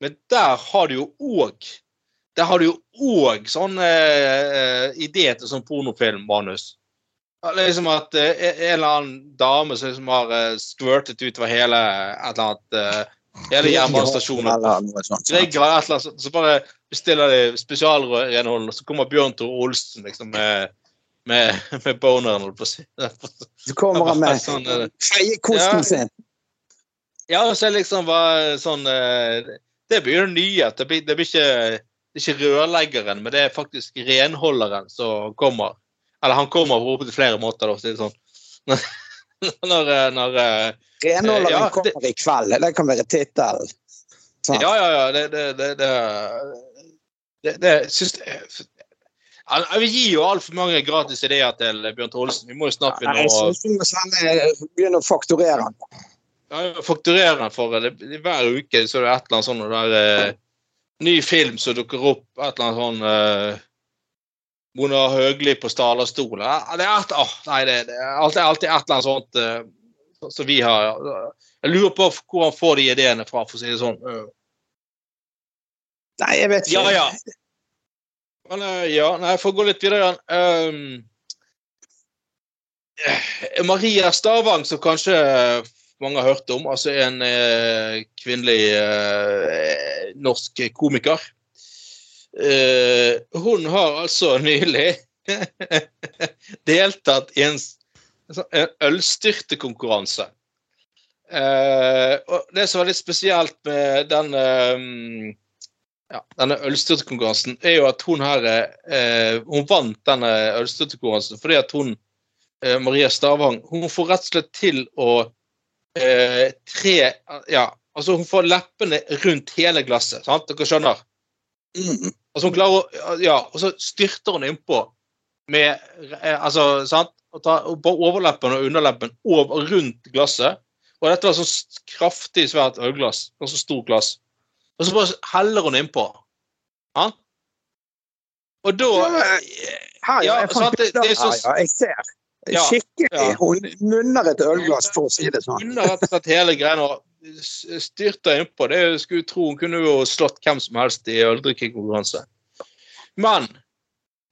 men der har du jo òg der har du jo òg sånne uh, ideer til sånn pornofilmmanus. Liksom at uh, en eller annen dame som liksom har uh, skvørtet utover hele et eller annet eh, Hele jernbanestasjonen. Så bare bestiller de spesialrenhold, og så kommer Bjørn Tor Olsen liksom med med, med boneren, holdt på å si. Så kommer han med sånn, feiekosten sin. Ja, så liksom var sånn eh, Det blir jo nye. Det blir, det blir ikke det er ikke rørleggeren, men det er faktisk renholderen som kommer. Eller han kommer på flere måter, da, si det sånn. når, eh, når, eh, Renholderen ja, kommer det, i kveld. Det kan være tittelen. Ja, ja, ja. Det, det, det, det, syns jeg vi gir jo altfor mange gratis ideer til Bjørn Trolsen. Vi må jo snart begynne å Begynne å fakturere han. Ja, fakturere han for det. Hver uke så er det et eller annet sånt der eh, ny film som dukker opp, et eller annet sånn uh, Mona Høgli på talerstolen. Det er et, oh, nei, det, det er alltid, alltid, et eller annet sånt uh, som vi har Jeg lurer på hvor han får de ideene fra, for å si det sånn. Nei, jeg vet ikke. Ja, ja. Men, uh, ja, nei, for å gå litt videre um, Maria Stavang, som kanskje mange har hørt om. Altså en eh, kvinnelig eh, norsk komiker. Eh, hun har altså nylig deltatt i en, en ølstyrtekonkurranse. Eh, og det som var litt spesielt med den eh, ja, denne ølstyrtekonkurransen, er jo at hun her eh, Hun vant denne ølstyrtekonkurransen fordi at hun Maria Stavang hun får rett og slett til å eh, tre Ja, altså hun får leppene rundt hele glasset. sant? Dere skjønner? Mm. Altså, hun klarer å Ja, og så styrter hun innpå med eh, Altså, sant? Og tar på overleppen og underleppen over, rundt glasset. Og dette var sånn kraftig, svært ølglass. Ganske stort glass. Og så bare heller hun innpå. Ja? Og da Her, Ja, jeg, sant, det- det så- ja, jeg ser. Ja, Skikkelig. Hun munner et ølglass, for å si det sånn. Hun har rett og slett hele greia styrta innpå. Det skulle tro hun kunne jo slått hvem som helst i øldrikkekonkurranse. Men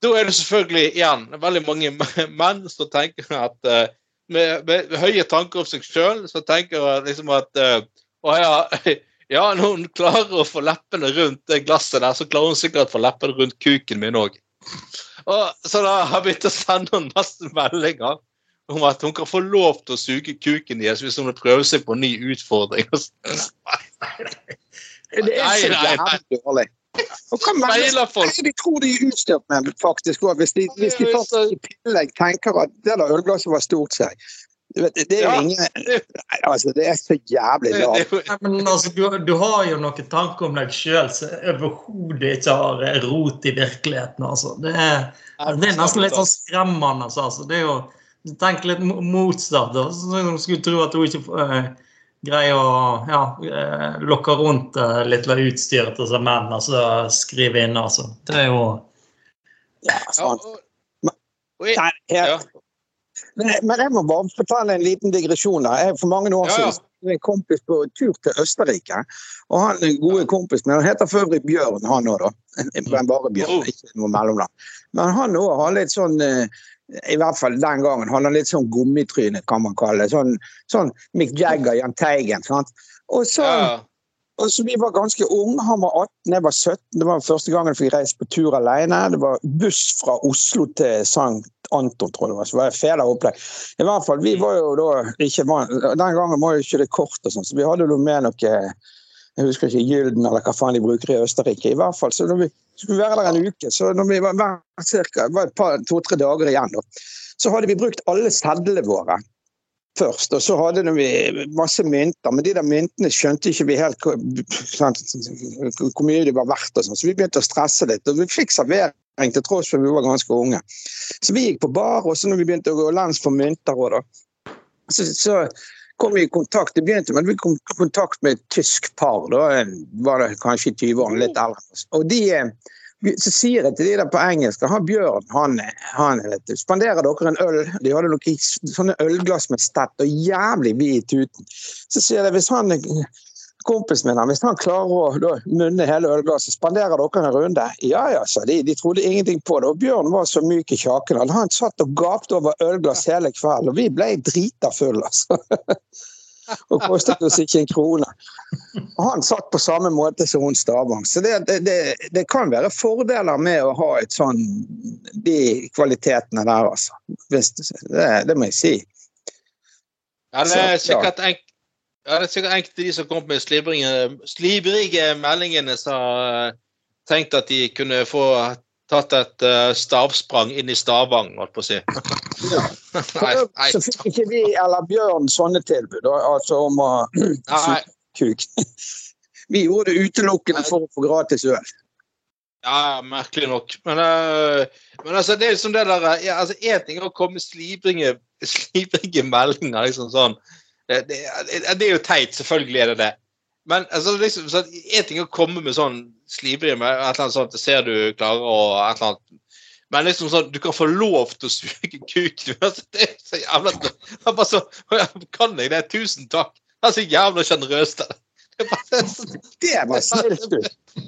da er det selvfølgelig igjen veldig mange menn som tenker at eh, med, med høye tanker om seg sjøl, så tenker liksom at eh, Å ja, ja, når hun klarer å få leppene rundt det glasset der, så klarer hun sikkert å få leppene rundt kuken min òg. Så da har jeg begynt å sende henne masse meldinger om at hun kan få lov til å suge kuken deres hvis hun vil prøve seg på en ny utfordring. Det er så jævlig dårlig. Og hva mener de tror de er utstyrt med, faktisk, hvis de, hvis de i tillegg tenker at det der ølglasset var stort seg. Du vet, det er jo Ja. ingen Nei, altså, Det er så jævlig rart. Nei, Men altså, du, du har jo noen tanker om deg sjøl som overhodet ikke har eh, rot i virkeligheten. altså. Det er, det er nesten litt sånn skremmende. Altså. Det er jo, Tenk litt mo- motsatt. da. Så Man skulle tro at hun ikke uh, greier å ja, uh, lokke rundt uh, litt av utstyret til seg menn altså skrive inn. altså. Det er jo Ja, Ja, og, og- og jeg- Nei, helt ja. Men, men jeg må bare fortelle en liten digresjon. her. For mange år Ja, ja. siden var en kompis på tur til Østerrike. Og han er en gode kompis men han heter for øvrig Bjørn, han òg, da. Men bare Bjørn, ikke noe mellomland. Men han òg har litt sånn eh, i hvert fall den gangen. Han har litt sånn gummitryne, kan man kalle det. Sånn, sånn Mick Jagger, Jahn Teigen. sant? Og så, Ja. Og så Vi var ganske unge. Han var 18, jeg var 17. Det var første gangen jeg fikk reist på tur alene. Det var buss fra Oslo til St. Anton, tror jeg det var. Så var det fela opplegg. I hvert fall, vi var jo da ikke vant Den gangen var jo ikke det kort og sånn, så vi hadde jo med noe jeg husker ikke Gylden eller hva faen de bruker i Østerrike. I hvert fall, så når vi skulle være der en uke, så når vi var, var, cirka, var et par, to-tre dager igjen, da, så hadde vi brukt alle sedlene våre først. Og så hadde vi masse mynter, men de der myntene skjønte ikke vi helt hvor, mye de var verdt. og sånn, Så vi begynte å stresse litt. Og vi fikk servering til tross for vi var ganske unge. Så vi gikk på bar, og så når vi begynte å gå lens for mynter òg, da, så, så kom vi i kontakt det begynte med vi kom i kontakt med et tysk par. da, var det kanskje i 20-årene, litt eldre. Og de, eh, så sier jeg til de der på engelsk han Bjørn han, han vet du, spanderer dere en øl? De hadde noen sånne ølglass med stett og jævlig vid i tuten. Så sier jeg hvis han kompisen min hvis han klarer å munne hele ølglasset, spanderer dere en runde? Ja ja, sa de. De trodde ingenting på det. Og Bjørn var så myk i kjaken. Han satt og gapte over ølglass hele kvelden, og vi ble drita fulle, altså. og kostet oss ikke en krone. Og han satt på samme måte som hun Stavang. Så det, det, det, det kan være fordeler med å ha et sånn de kvalitetene der, altså. Det, det må jeg si. Ja, det er ja. sikkert enk ja, det er sikkert enkelte de som kom med slibrige, slibrige meldingene, som har tenkt at de kunne få tatt et uh, stavsprang inn i Stavang, holdt på å si. Ja. nei, nei, Så fikk ikke vi eller Bjørn sånne tilbud, altså om å kuk. Vi gjorde det utelukkende for å få gratis øl. Ja, merkelig nok. Men, uh, men altså, det er liksom det der eh, ja, altså, En ting er å komme med slibringe, slibrige meldinger, liksom sånn. Det, det, det er jo teit, selvfølgelig er det det. Men altså, liksom, så, en ting er å komme med sånn slibrige med et eller annet sånt, det ser du klarer og et eller annet. Men liksom sånn, du kan få lov til å suge kuken. Det er så jævla Jeg bare så, Kan jeg det? Tusen takk. Det er så jævla sjenerøst. Det bare så Det var snilt, du.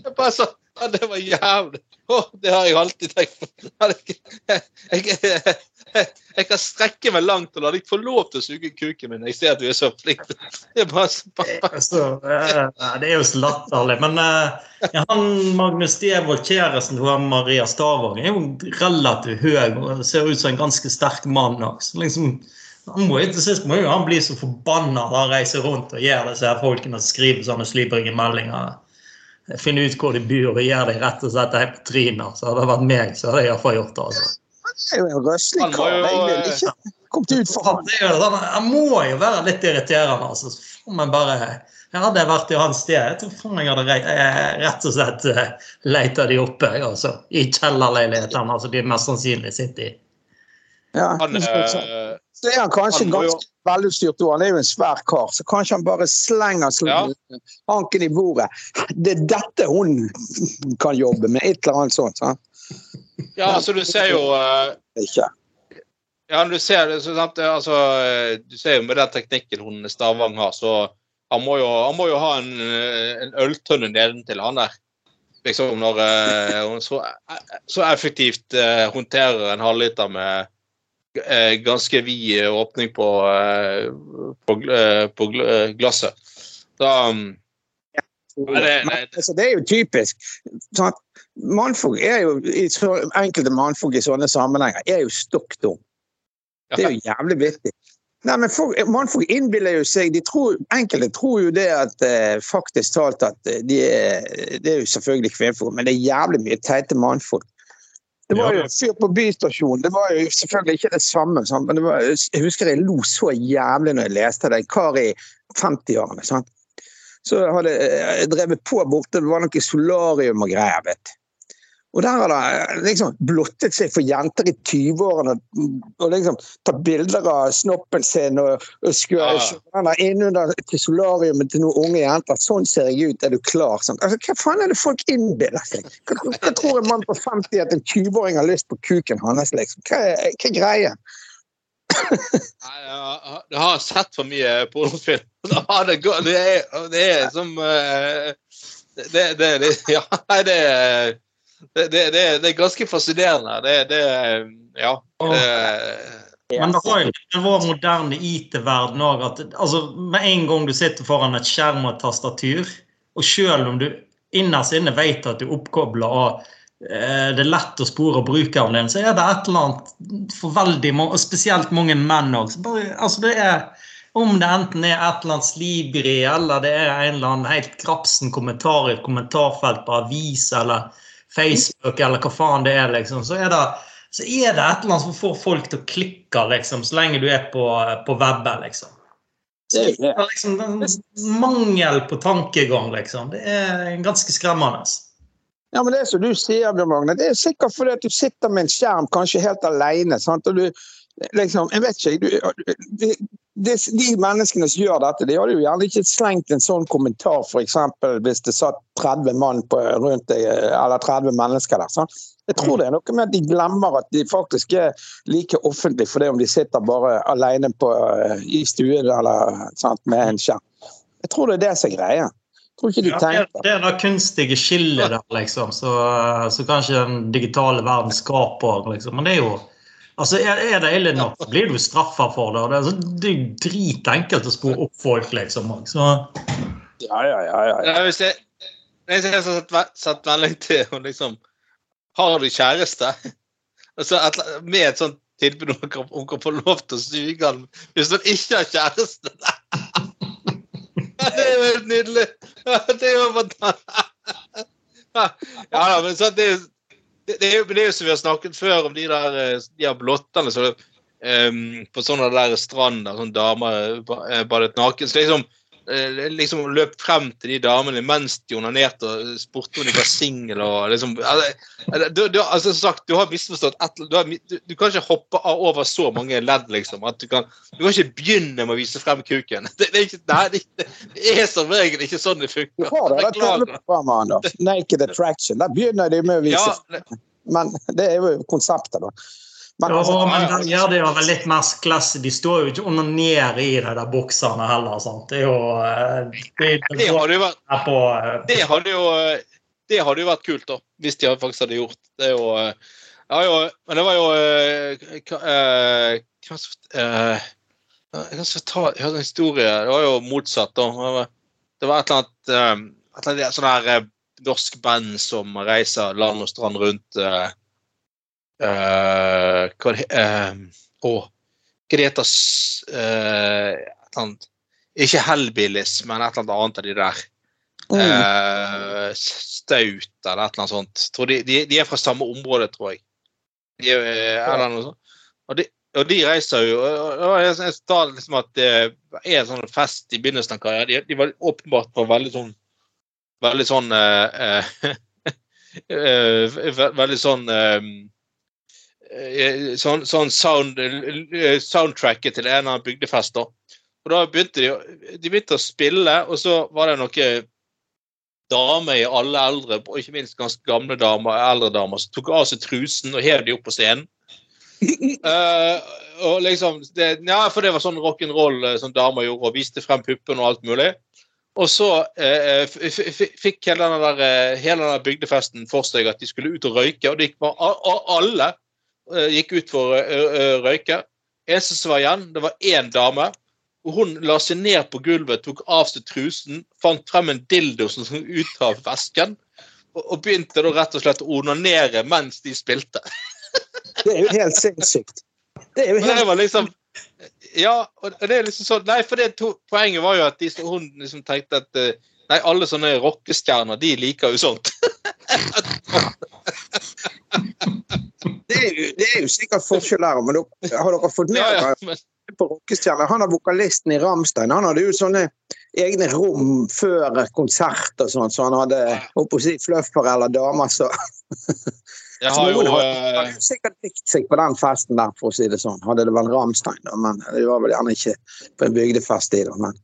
jeg bare sa ja, det var jævlig. Oh, det har jeg alltid tenkt på. Jeg, jeg, jeg, jeg kan strekke meg langt og la deg få lov til å suge kuken min. Jeg ser at du er så flink. Det er bare, så- bare, Altså, eh, det er jo så latterlig. Men eh, ja, han Magnus Devold, kjæresten til Maria Stavang, er jo relativt høy og ser ut som en ganske sterk mann også. Liksom, han må jo til sist må jo han bli så forbanna når han reiser rundt og gjør disse her folkene som skriver sånne slibrige meldinger. Finne ut hvor de bor og gjør dem rett og slett helt på trynet. Så hadde det vært meg, så hadde jeg iallfall gjort det. altså. Det er jo en røslig Han må kar. jo, Jeg eh, ikke kommet ut for Han, han. jo sånn, han må jo være litt irriterende. altså. Men bare Jeg Hadde jeg vært i hans sted, jeg tror faen jeg hadde rett og slett leita de oppe. Altså, I kjellerleilighetene altså de mest sannsynlig sitter i. Ja, han, øh, så er han kanskje han ganske jo... velutstyrt òg. Han er jo en svær kar, så kanskje han bare slenger ja. hanken i bordet. Det er dette hun kan jobbe med, et eller annet sånt. Så. Ja, altså du ser jo uh, Ikke. Ja, du ser, så, altså, du ser jo med den teknikken hun Stavang har, så han må jo, han må jo ha en, en øltønne nedentil, han der. Liksom når uh, hun så, så effektivt håndterer en halvliter med Eh, ganske vid åpning på, eh, på, eh, på glasset. Da um, det, det, altså, det, er jo typisk. Sånn mannfolk er jo, Enkelte mannfolk i sånne sammenhenger er jo stokk dum. Det er jo jævlig vittig. Nei, men folk, Mannfolk innbiller jo seg de tror, Enkelte tror jo det at eh, faktisk talt at de er, Det er jo selvfølgelig kvinnfolk, men det er jævlig mye teite mannfolk det var jo fyr på bystasjonen. Det var jo selvfølgelig ikke det samme, sant? men var, jeg husker jeg lo så jævlig når jeg leste det. En kar i 50-årene. Så hadde jeg drevet på borte, det var noe solarium og greier. vet. Og der har det liksom blottet seg for jenter i 20-årene og liksom ta bilder av snoppen sin og, og skjønner ja. innunder solariumet til noen unge jenter. Sånn ser jeg ut, er du klar? Sånn. Altså, hva faen er det folk innbiller seg? Hva, tror en mann på 50 at en 20-åring har lyst på kuken hans? Liksom? Hva, hva er greia? jeg har sett for mye pornofilm. Det, er, det er som eh, det, det, det, Ja, det er det, det, det, er ganske fascinerende. Det, ja. Men det har jo vår moderne IT-verden òg at altså, med en gang du sitter foran et skjerm og et tastatur, og selv om du innerst inne vet at du er oppkobla og eh, det er lett å spore brukeren din, så er det et eller annet for veldig mange, og spesielt mange menn òg. Altså, det er om det enten er et eller annet slibri, eller det er en eller annen helt krapsen kommentar i et kommentarfelt på avis, eller Facebook eller hva faen det er, liksom, så er det, så er det et eller annet som får folk til å klikke, liksom, så lenge du er på, på webben, liksom. Så det er liksom mangel på tankegang, liksom. Det er ganske skremmende. Ja, men Det er som du sier, Bjørn Magne, det er sikkert fordi at du sitter med en skjerm kanskje helt alene. Sant? Og du, liksom, jeg vet ikke, du, de, de, menneskene som gjør dette, de hadde jo gjerne ikke slengt en sånn kommentar f.eks. hvis det satt 30 mann på, rundt deg, eller 30 mennesker der. Sånn. Jeg tror det er noe med at de glemmer at de faktisk er like offentlige for det om de sitter bare alene på, i stuen eller sant, med en skjerm. Jeg tror det er det som er greia. De ja, det er det kunstige skillet der, liksom, så, så kanskje den digitale verden skaper. Liksom. Men det er jo Altså, Er det ille nok, blir du straffa for det. Det er, så, det er dritenkelt å spore opp folk, liksom. Så. Ja, ja, ja. ja. ja hvis jeg, hvis jeg har satt, veldig melding til og liksom Har du kjæreste? Altså, med et sånt tilbud om hun kan få lov til å suge han hvis hun ikke har kjæreste. Det er jo helt nydelig! Det er jo fantastisk. Ja men sånn, det er det, er jo, det er jo som vi har snakket før om de der eh, de blottene så, um, på sånne der strander, sånne damer eh, badet naken. Så liksom, Eh, liksom løp frem til de damene mens de onanerte og spurte om de var single. og Liksom, altså, du, du, altså, sagt, du har misforstått et, du, har, du, du, kan ikke hoppe over så mange ledd, liksom. at Du kan, du kan ikke begynne med å vise frem kuken. Det, det, er, ikke, nei, det, det er som regel ikke sånn det funker. Du har det, det, Naked Attraction. Der begynner de med å vise ja, Men det er jo konseptet, da. Men, altså, ja, men den gjør det jo vel litt mer klasse. De står jo ikke under ned i de der bokserne heller. Sant? Det er jo eh, Det, det hadde jo vært på, det, hadde jo, det hadde jo vært kult, da. Hvis de faktisk hadde gjort det. Jo, ja, jo, men det var jo Hva skal Jeg ta jeg har en historie. Det var jo motsatt. da. Det var et eller annet, et eller annet sånn her norsk band som reiser land og strand rundt. Uh, Uh, hva uh, oh, Gretas uh, Ikke Hellbillies, men et eller annet av de der. Uh, Staut eller et eller annet sånt. De, de, de, er fra samme område, tror jeg. De, eller noe sånt. Og de, og de reiser jo og jeg sa liksom at det er en sånn fest i begynnelsen av karrieren. De, de var åpenbart var veldig sånn Veldig sånn uh, uh, Veldig sånn uh, sånn, sånn sound, soundtracket til en eller annen bygdefest. da. Og da begynte de, de begynte å spille, og så var det noen damer i alle eldre, og ikke minst ganske gamle damer, eldre damer, som tok av seg trusen og hev de opp på scenen. uh, og liksom, det, ja, For det var sånn rock'n'roll som damer gjorde, og viste frem puppene og alt mulig. Og så eh, fikk hele den, der, hele den bygdefesten for seg at de skulle ut og røyke, og det gikk bare, alle uh, gikk ut for å uh, røyke. Eneste som var igjen, det var én dame og hun la seg ned på gulvet, tok av seg trusen, fant frem en dildo som kom ut av vesken, og, og begynte da rett og slett å onanere mens de spilte. det er jo helt sinnssykt. Det er jo helt... Det var liksom, ja, og det er liksom sånn Nei, for det to, poenget var jo at de, hun liksom tenkte at eh, Nei, alle sånne rockestjerner, de liker jo sånt. det, er jo, det, er jo, sikkert forskjeller, men har dere fått med dere ja, ja, men på rockestjerne. Han er vokalisten i Ramstein. Han hadde jo sånne egne rom før konsert og sånn, så han hadde å si, fluffer eller damer, så Jeg har jo hadde sikkert likt seg på den festen der, for å si det sånn. Hadde det vært Ramstein, da, men det var vel gjerne ikke på en bygdefest i det. Men.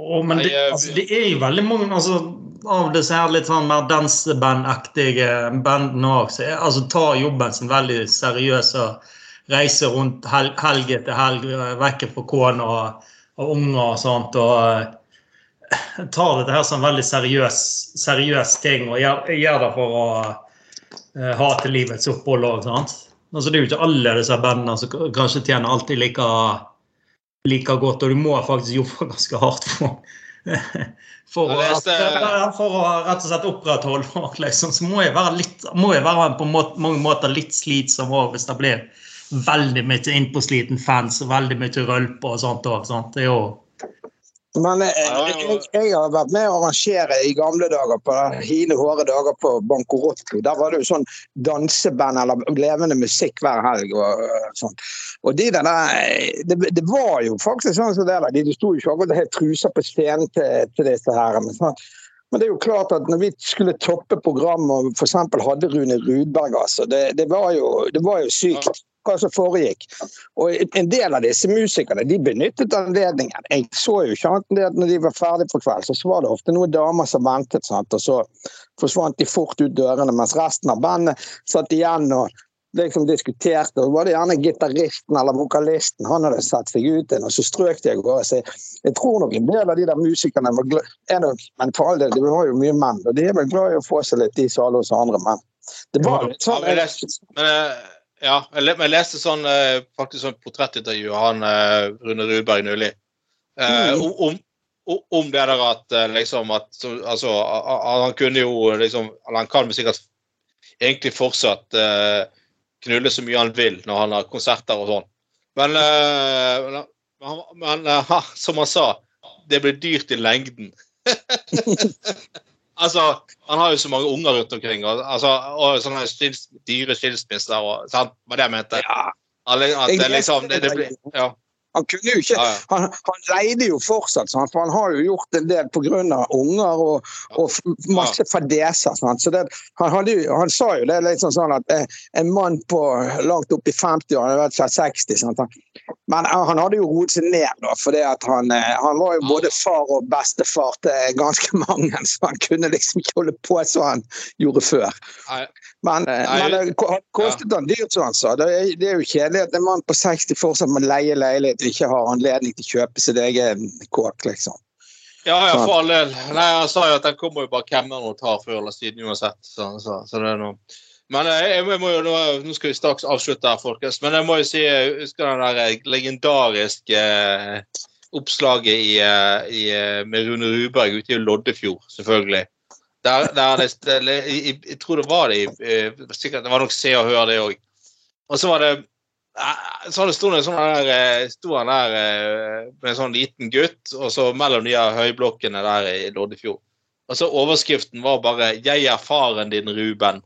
Oh, men det, altså, det, er jo veldig mange altså, av disse her litt sånn mer dansebandaktige bandene òg, som altså, tar jobben sin veldig seriøs og reiser rundt hel, helg etter helg vekk fra kone og, og unger og sånt. og uh, tar dette her som en veldig seriøs, seriøs ting og gjør, gjør, det for å uh, ha til livets opphold òg. Altså, det er jo ikke alle disse bandene som kanskje tjener alltid like, like godt, og du må faktisk jobbe ganske hardt for for, at, for, å rett og slett opprettholde liksom, så må jeg være, litt, må jeg være på mange måter litt slitsom òg hvis det blir veldig mye innpåsliten fans og veldig mye rølpe og sånt òg. Det er jo men jeg, eh, jeg, jeg, har vært med å arrangere i gamle dager på hine hårde dager på Bankorotto. Der var det jo sånn danseband eller levende musikk hver helg. Og, sånn. og de der, det, det, var jo faktisk sånn som det der. De, de sto jo ikke akkurat helt trusa på scenen til, til disse her. Men, sånn. men, det er jo klart at når vi skulle toppe programmet og f.eks. hadde Rune Rudberg, altså, det, det, var jo, det var jo sykt hva som foregikk. Og En del av disse musikerne de benyttet anledningen. Jeg så jo ikke annet enn det at når de var ferdige for kveld, så var det ofte noen damer som ventet, sant? og så forsvant de fort ut dørene, mens resten av bandet satt igjen og liksom diskuterte. og var det gjerne gitaristen eller vokalisten. Han hadde satt seg ut en, og så strøk de av gårde. Jeg tror nok en del av de der musikerne var glad, er nok, men for all del, det var jo mye menn, og de er vel glad i å få seg litt i som alle oss andre menn. Det var litt sånn... Ja, men, men, ja, jeg leste sånn, eh, faktisk sånn portrettintervju av han eh, Rune Rudberg nylig. Eh, mm. Om, om, det der at liksom at Altså, han kunne jo liksom Han kan sikkert egentlig fortsatt knulle så mye han vil når han har konserter og sånn. Men, men, men som han sa, det blir dyrt i lengden. Altså, Han har jo så mange unger rundt omkring, og, altså, og sånne skils, dyre skilsmisser og sant? Var det jeg mente? Ja. At det, liksom, det, det blir, ja. Han kunne jo ikke. Han, han, leide jo fortsatt, sant? for han har jo gjort en del pga. unger og, og, masse fadeser. Så det, han, hadde, han, sa jo det litt sånn, sånn at eh, en mann på langt opp i 50-årene, 60 sant? Men han hadde jo roet seg ned, da, for han, eh, han var jo både far og bestefar til ganske mange, så han kunne liksom ikke holde på som han gjorde før. Men, eh, men det kostet han dyrt, som han sa. Det, det er jo kjedelig at en mann på 60 fortsatt må leie leilighet ikke har anledning til å kjøpe sitt eget kåk, liksom. Ja, ja, for all del. Nei, Han sa jo at den kommer jo bare hvem og tar før eller siden uansett. Så, så, så det er noe. Men eh, jeg, jeg må jo, nå skal vi straks avslutte her, folkens. Men jeg må jo si jeg husker den der eh, legendariske eh, oppslaget i, eh, i, med Rune Ruberg ute i Loddefjord, selvfølgelig. Der, der det, jeg, jeg, tror det var det sikkert, Det var nok Se og Hør, det òg. Og så var det Eh, så det sto sånn der, eh, sto han der eh, med en sånn liten gutt, og så mellom de høyblokkene der i Loddefjord. Og så Overskriften var bare 'Jeg er faren din, Ruben'.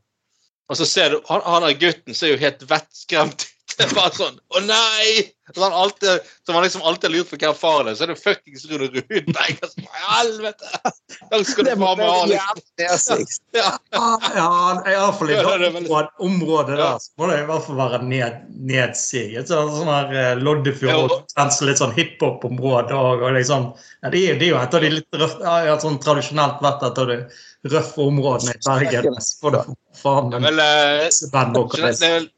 Og så ser du, Han, han der gutten ser jo helt vettskremt ut. Bare sånn Å nei! Så han alltid, så han liksom alltid har lurt på hvem faren er, så er det fuckings Rune Rudberg. Altså, helvete! Da skal du faen meg ha liksom. Ja, ja iallfall i det området der så må det i hvert fall være ned, nedsiget. Sånn, sånn her Loddefjord Loddefjord, litt sånn hiphop-område òg. Liksom, ja, det, er, det er jo et av de litt røff, ja, sånn tradisjonelt vært et av de røffe områdene i Bergen. For du faen, meg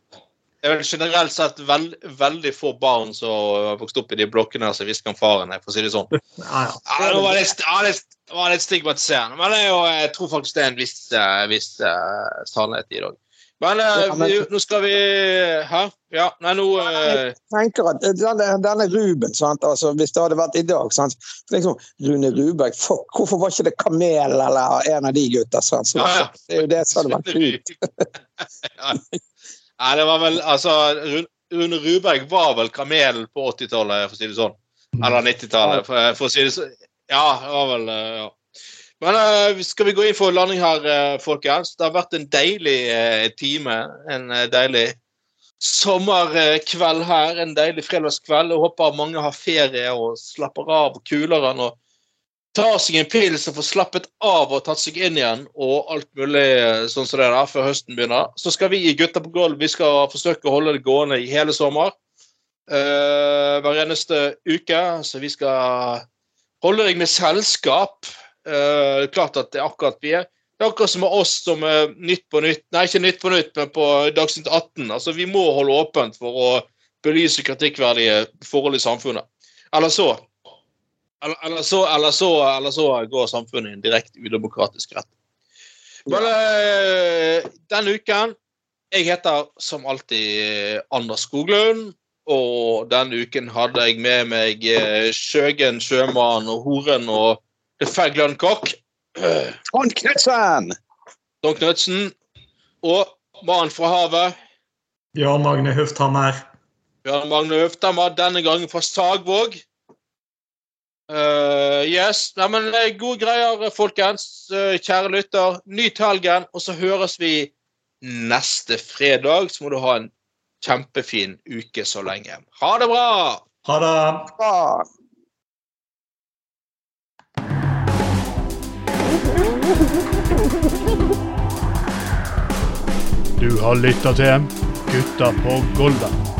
det er vel generelt sett veld, veldig få barn som har vokst opp i de blokkene som visste hvem faren er, for å si det sånn. Ja, ja. ja det var litt, ja, litt, var litt stigmatiserende, men jo, jeg tror faktisk det er en viss, uh, viss uh, sannhet i dag. Men, uh, nå skal vi Hæ? Ja, nei, nå Jeg tenker at denne, denne Ruben, sant? Altså, hvis det hadde vært i dag sant? Liksom, Rune Rubek, fuck, hvorfor var ikke det Kamel eller en av de gutta? Sant? Så, det er jo det som hadde vært kult. Nei, det var vel Altså, Rune Ruberg var vel kamelen på 80-tallet, for å si det sånn. Eller 90-tallet, for, for, å si det sånn. Ja, det var vel ja. Men uh, skal vi gå inn for landing her, uh, folkens? Det har vært en deilig uh, time. En deilig sommerkveld her. En deilig fredagskveld. Jeg håper mange har ferie og slapper av kulere å tar seg en pils og får slappet av og tatt seg inn igjen og alt mulig sånn som det der før høsten begynner. Så skal vi i Gutta på gulv vi skal forsøke å holde det gående i hele sommer. Uh, hver eneste uke. Så vi skal holde deg med selskap. Uh, klart at det er akkurat vi er. Det er akkurat som med oss som er Nytt på Nytt Nei, ikke Nytt på Nytt, men på Dagsnytt 18. Altså, vi må holde åpent for å belyse kritikkverdige forhold i samfunnet. Eller så eller, eller, så, eller, så, eller, så, går samfunnet i en direkte udemokratisk rett. Men uh, denne uken Jeg heter som alltid Anders Skoglund. Og denne uken hadde jeg med meg uh, Sjøgen sjømann og Horen og The Fagland Cock. Don Knutsen! Don Knutsen. Og mannen fra havet. Bjørn Magne Hufthammer. Bjørn Magne Hufthammer, denne gangen fra Sagvåg. Uh, yes. Nei, men eh, Gode greier, folkens. Uh, kjære lytter. Nyt helgen, og så høres vi neste fredag. Så må du ha en kjempefin uke så lenge. Ha det bra! Ha det. Bra. Du har lytta til Gutta på Golda.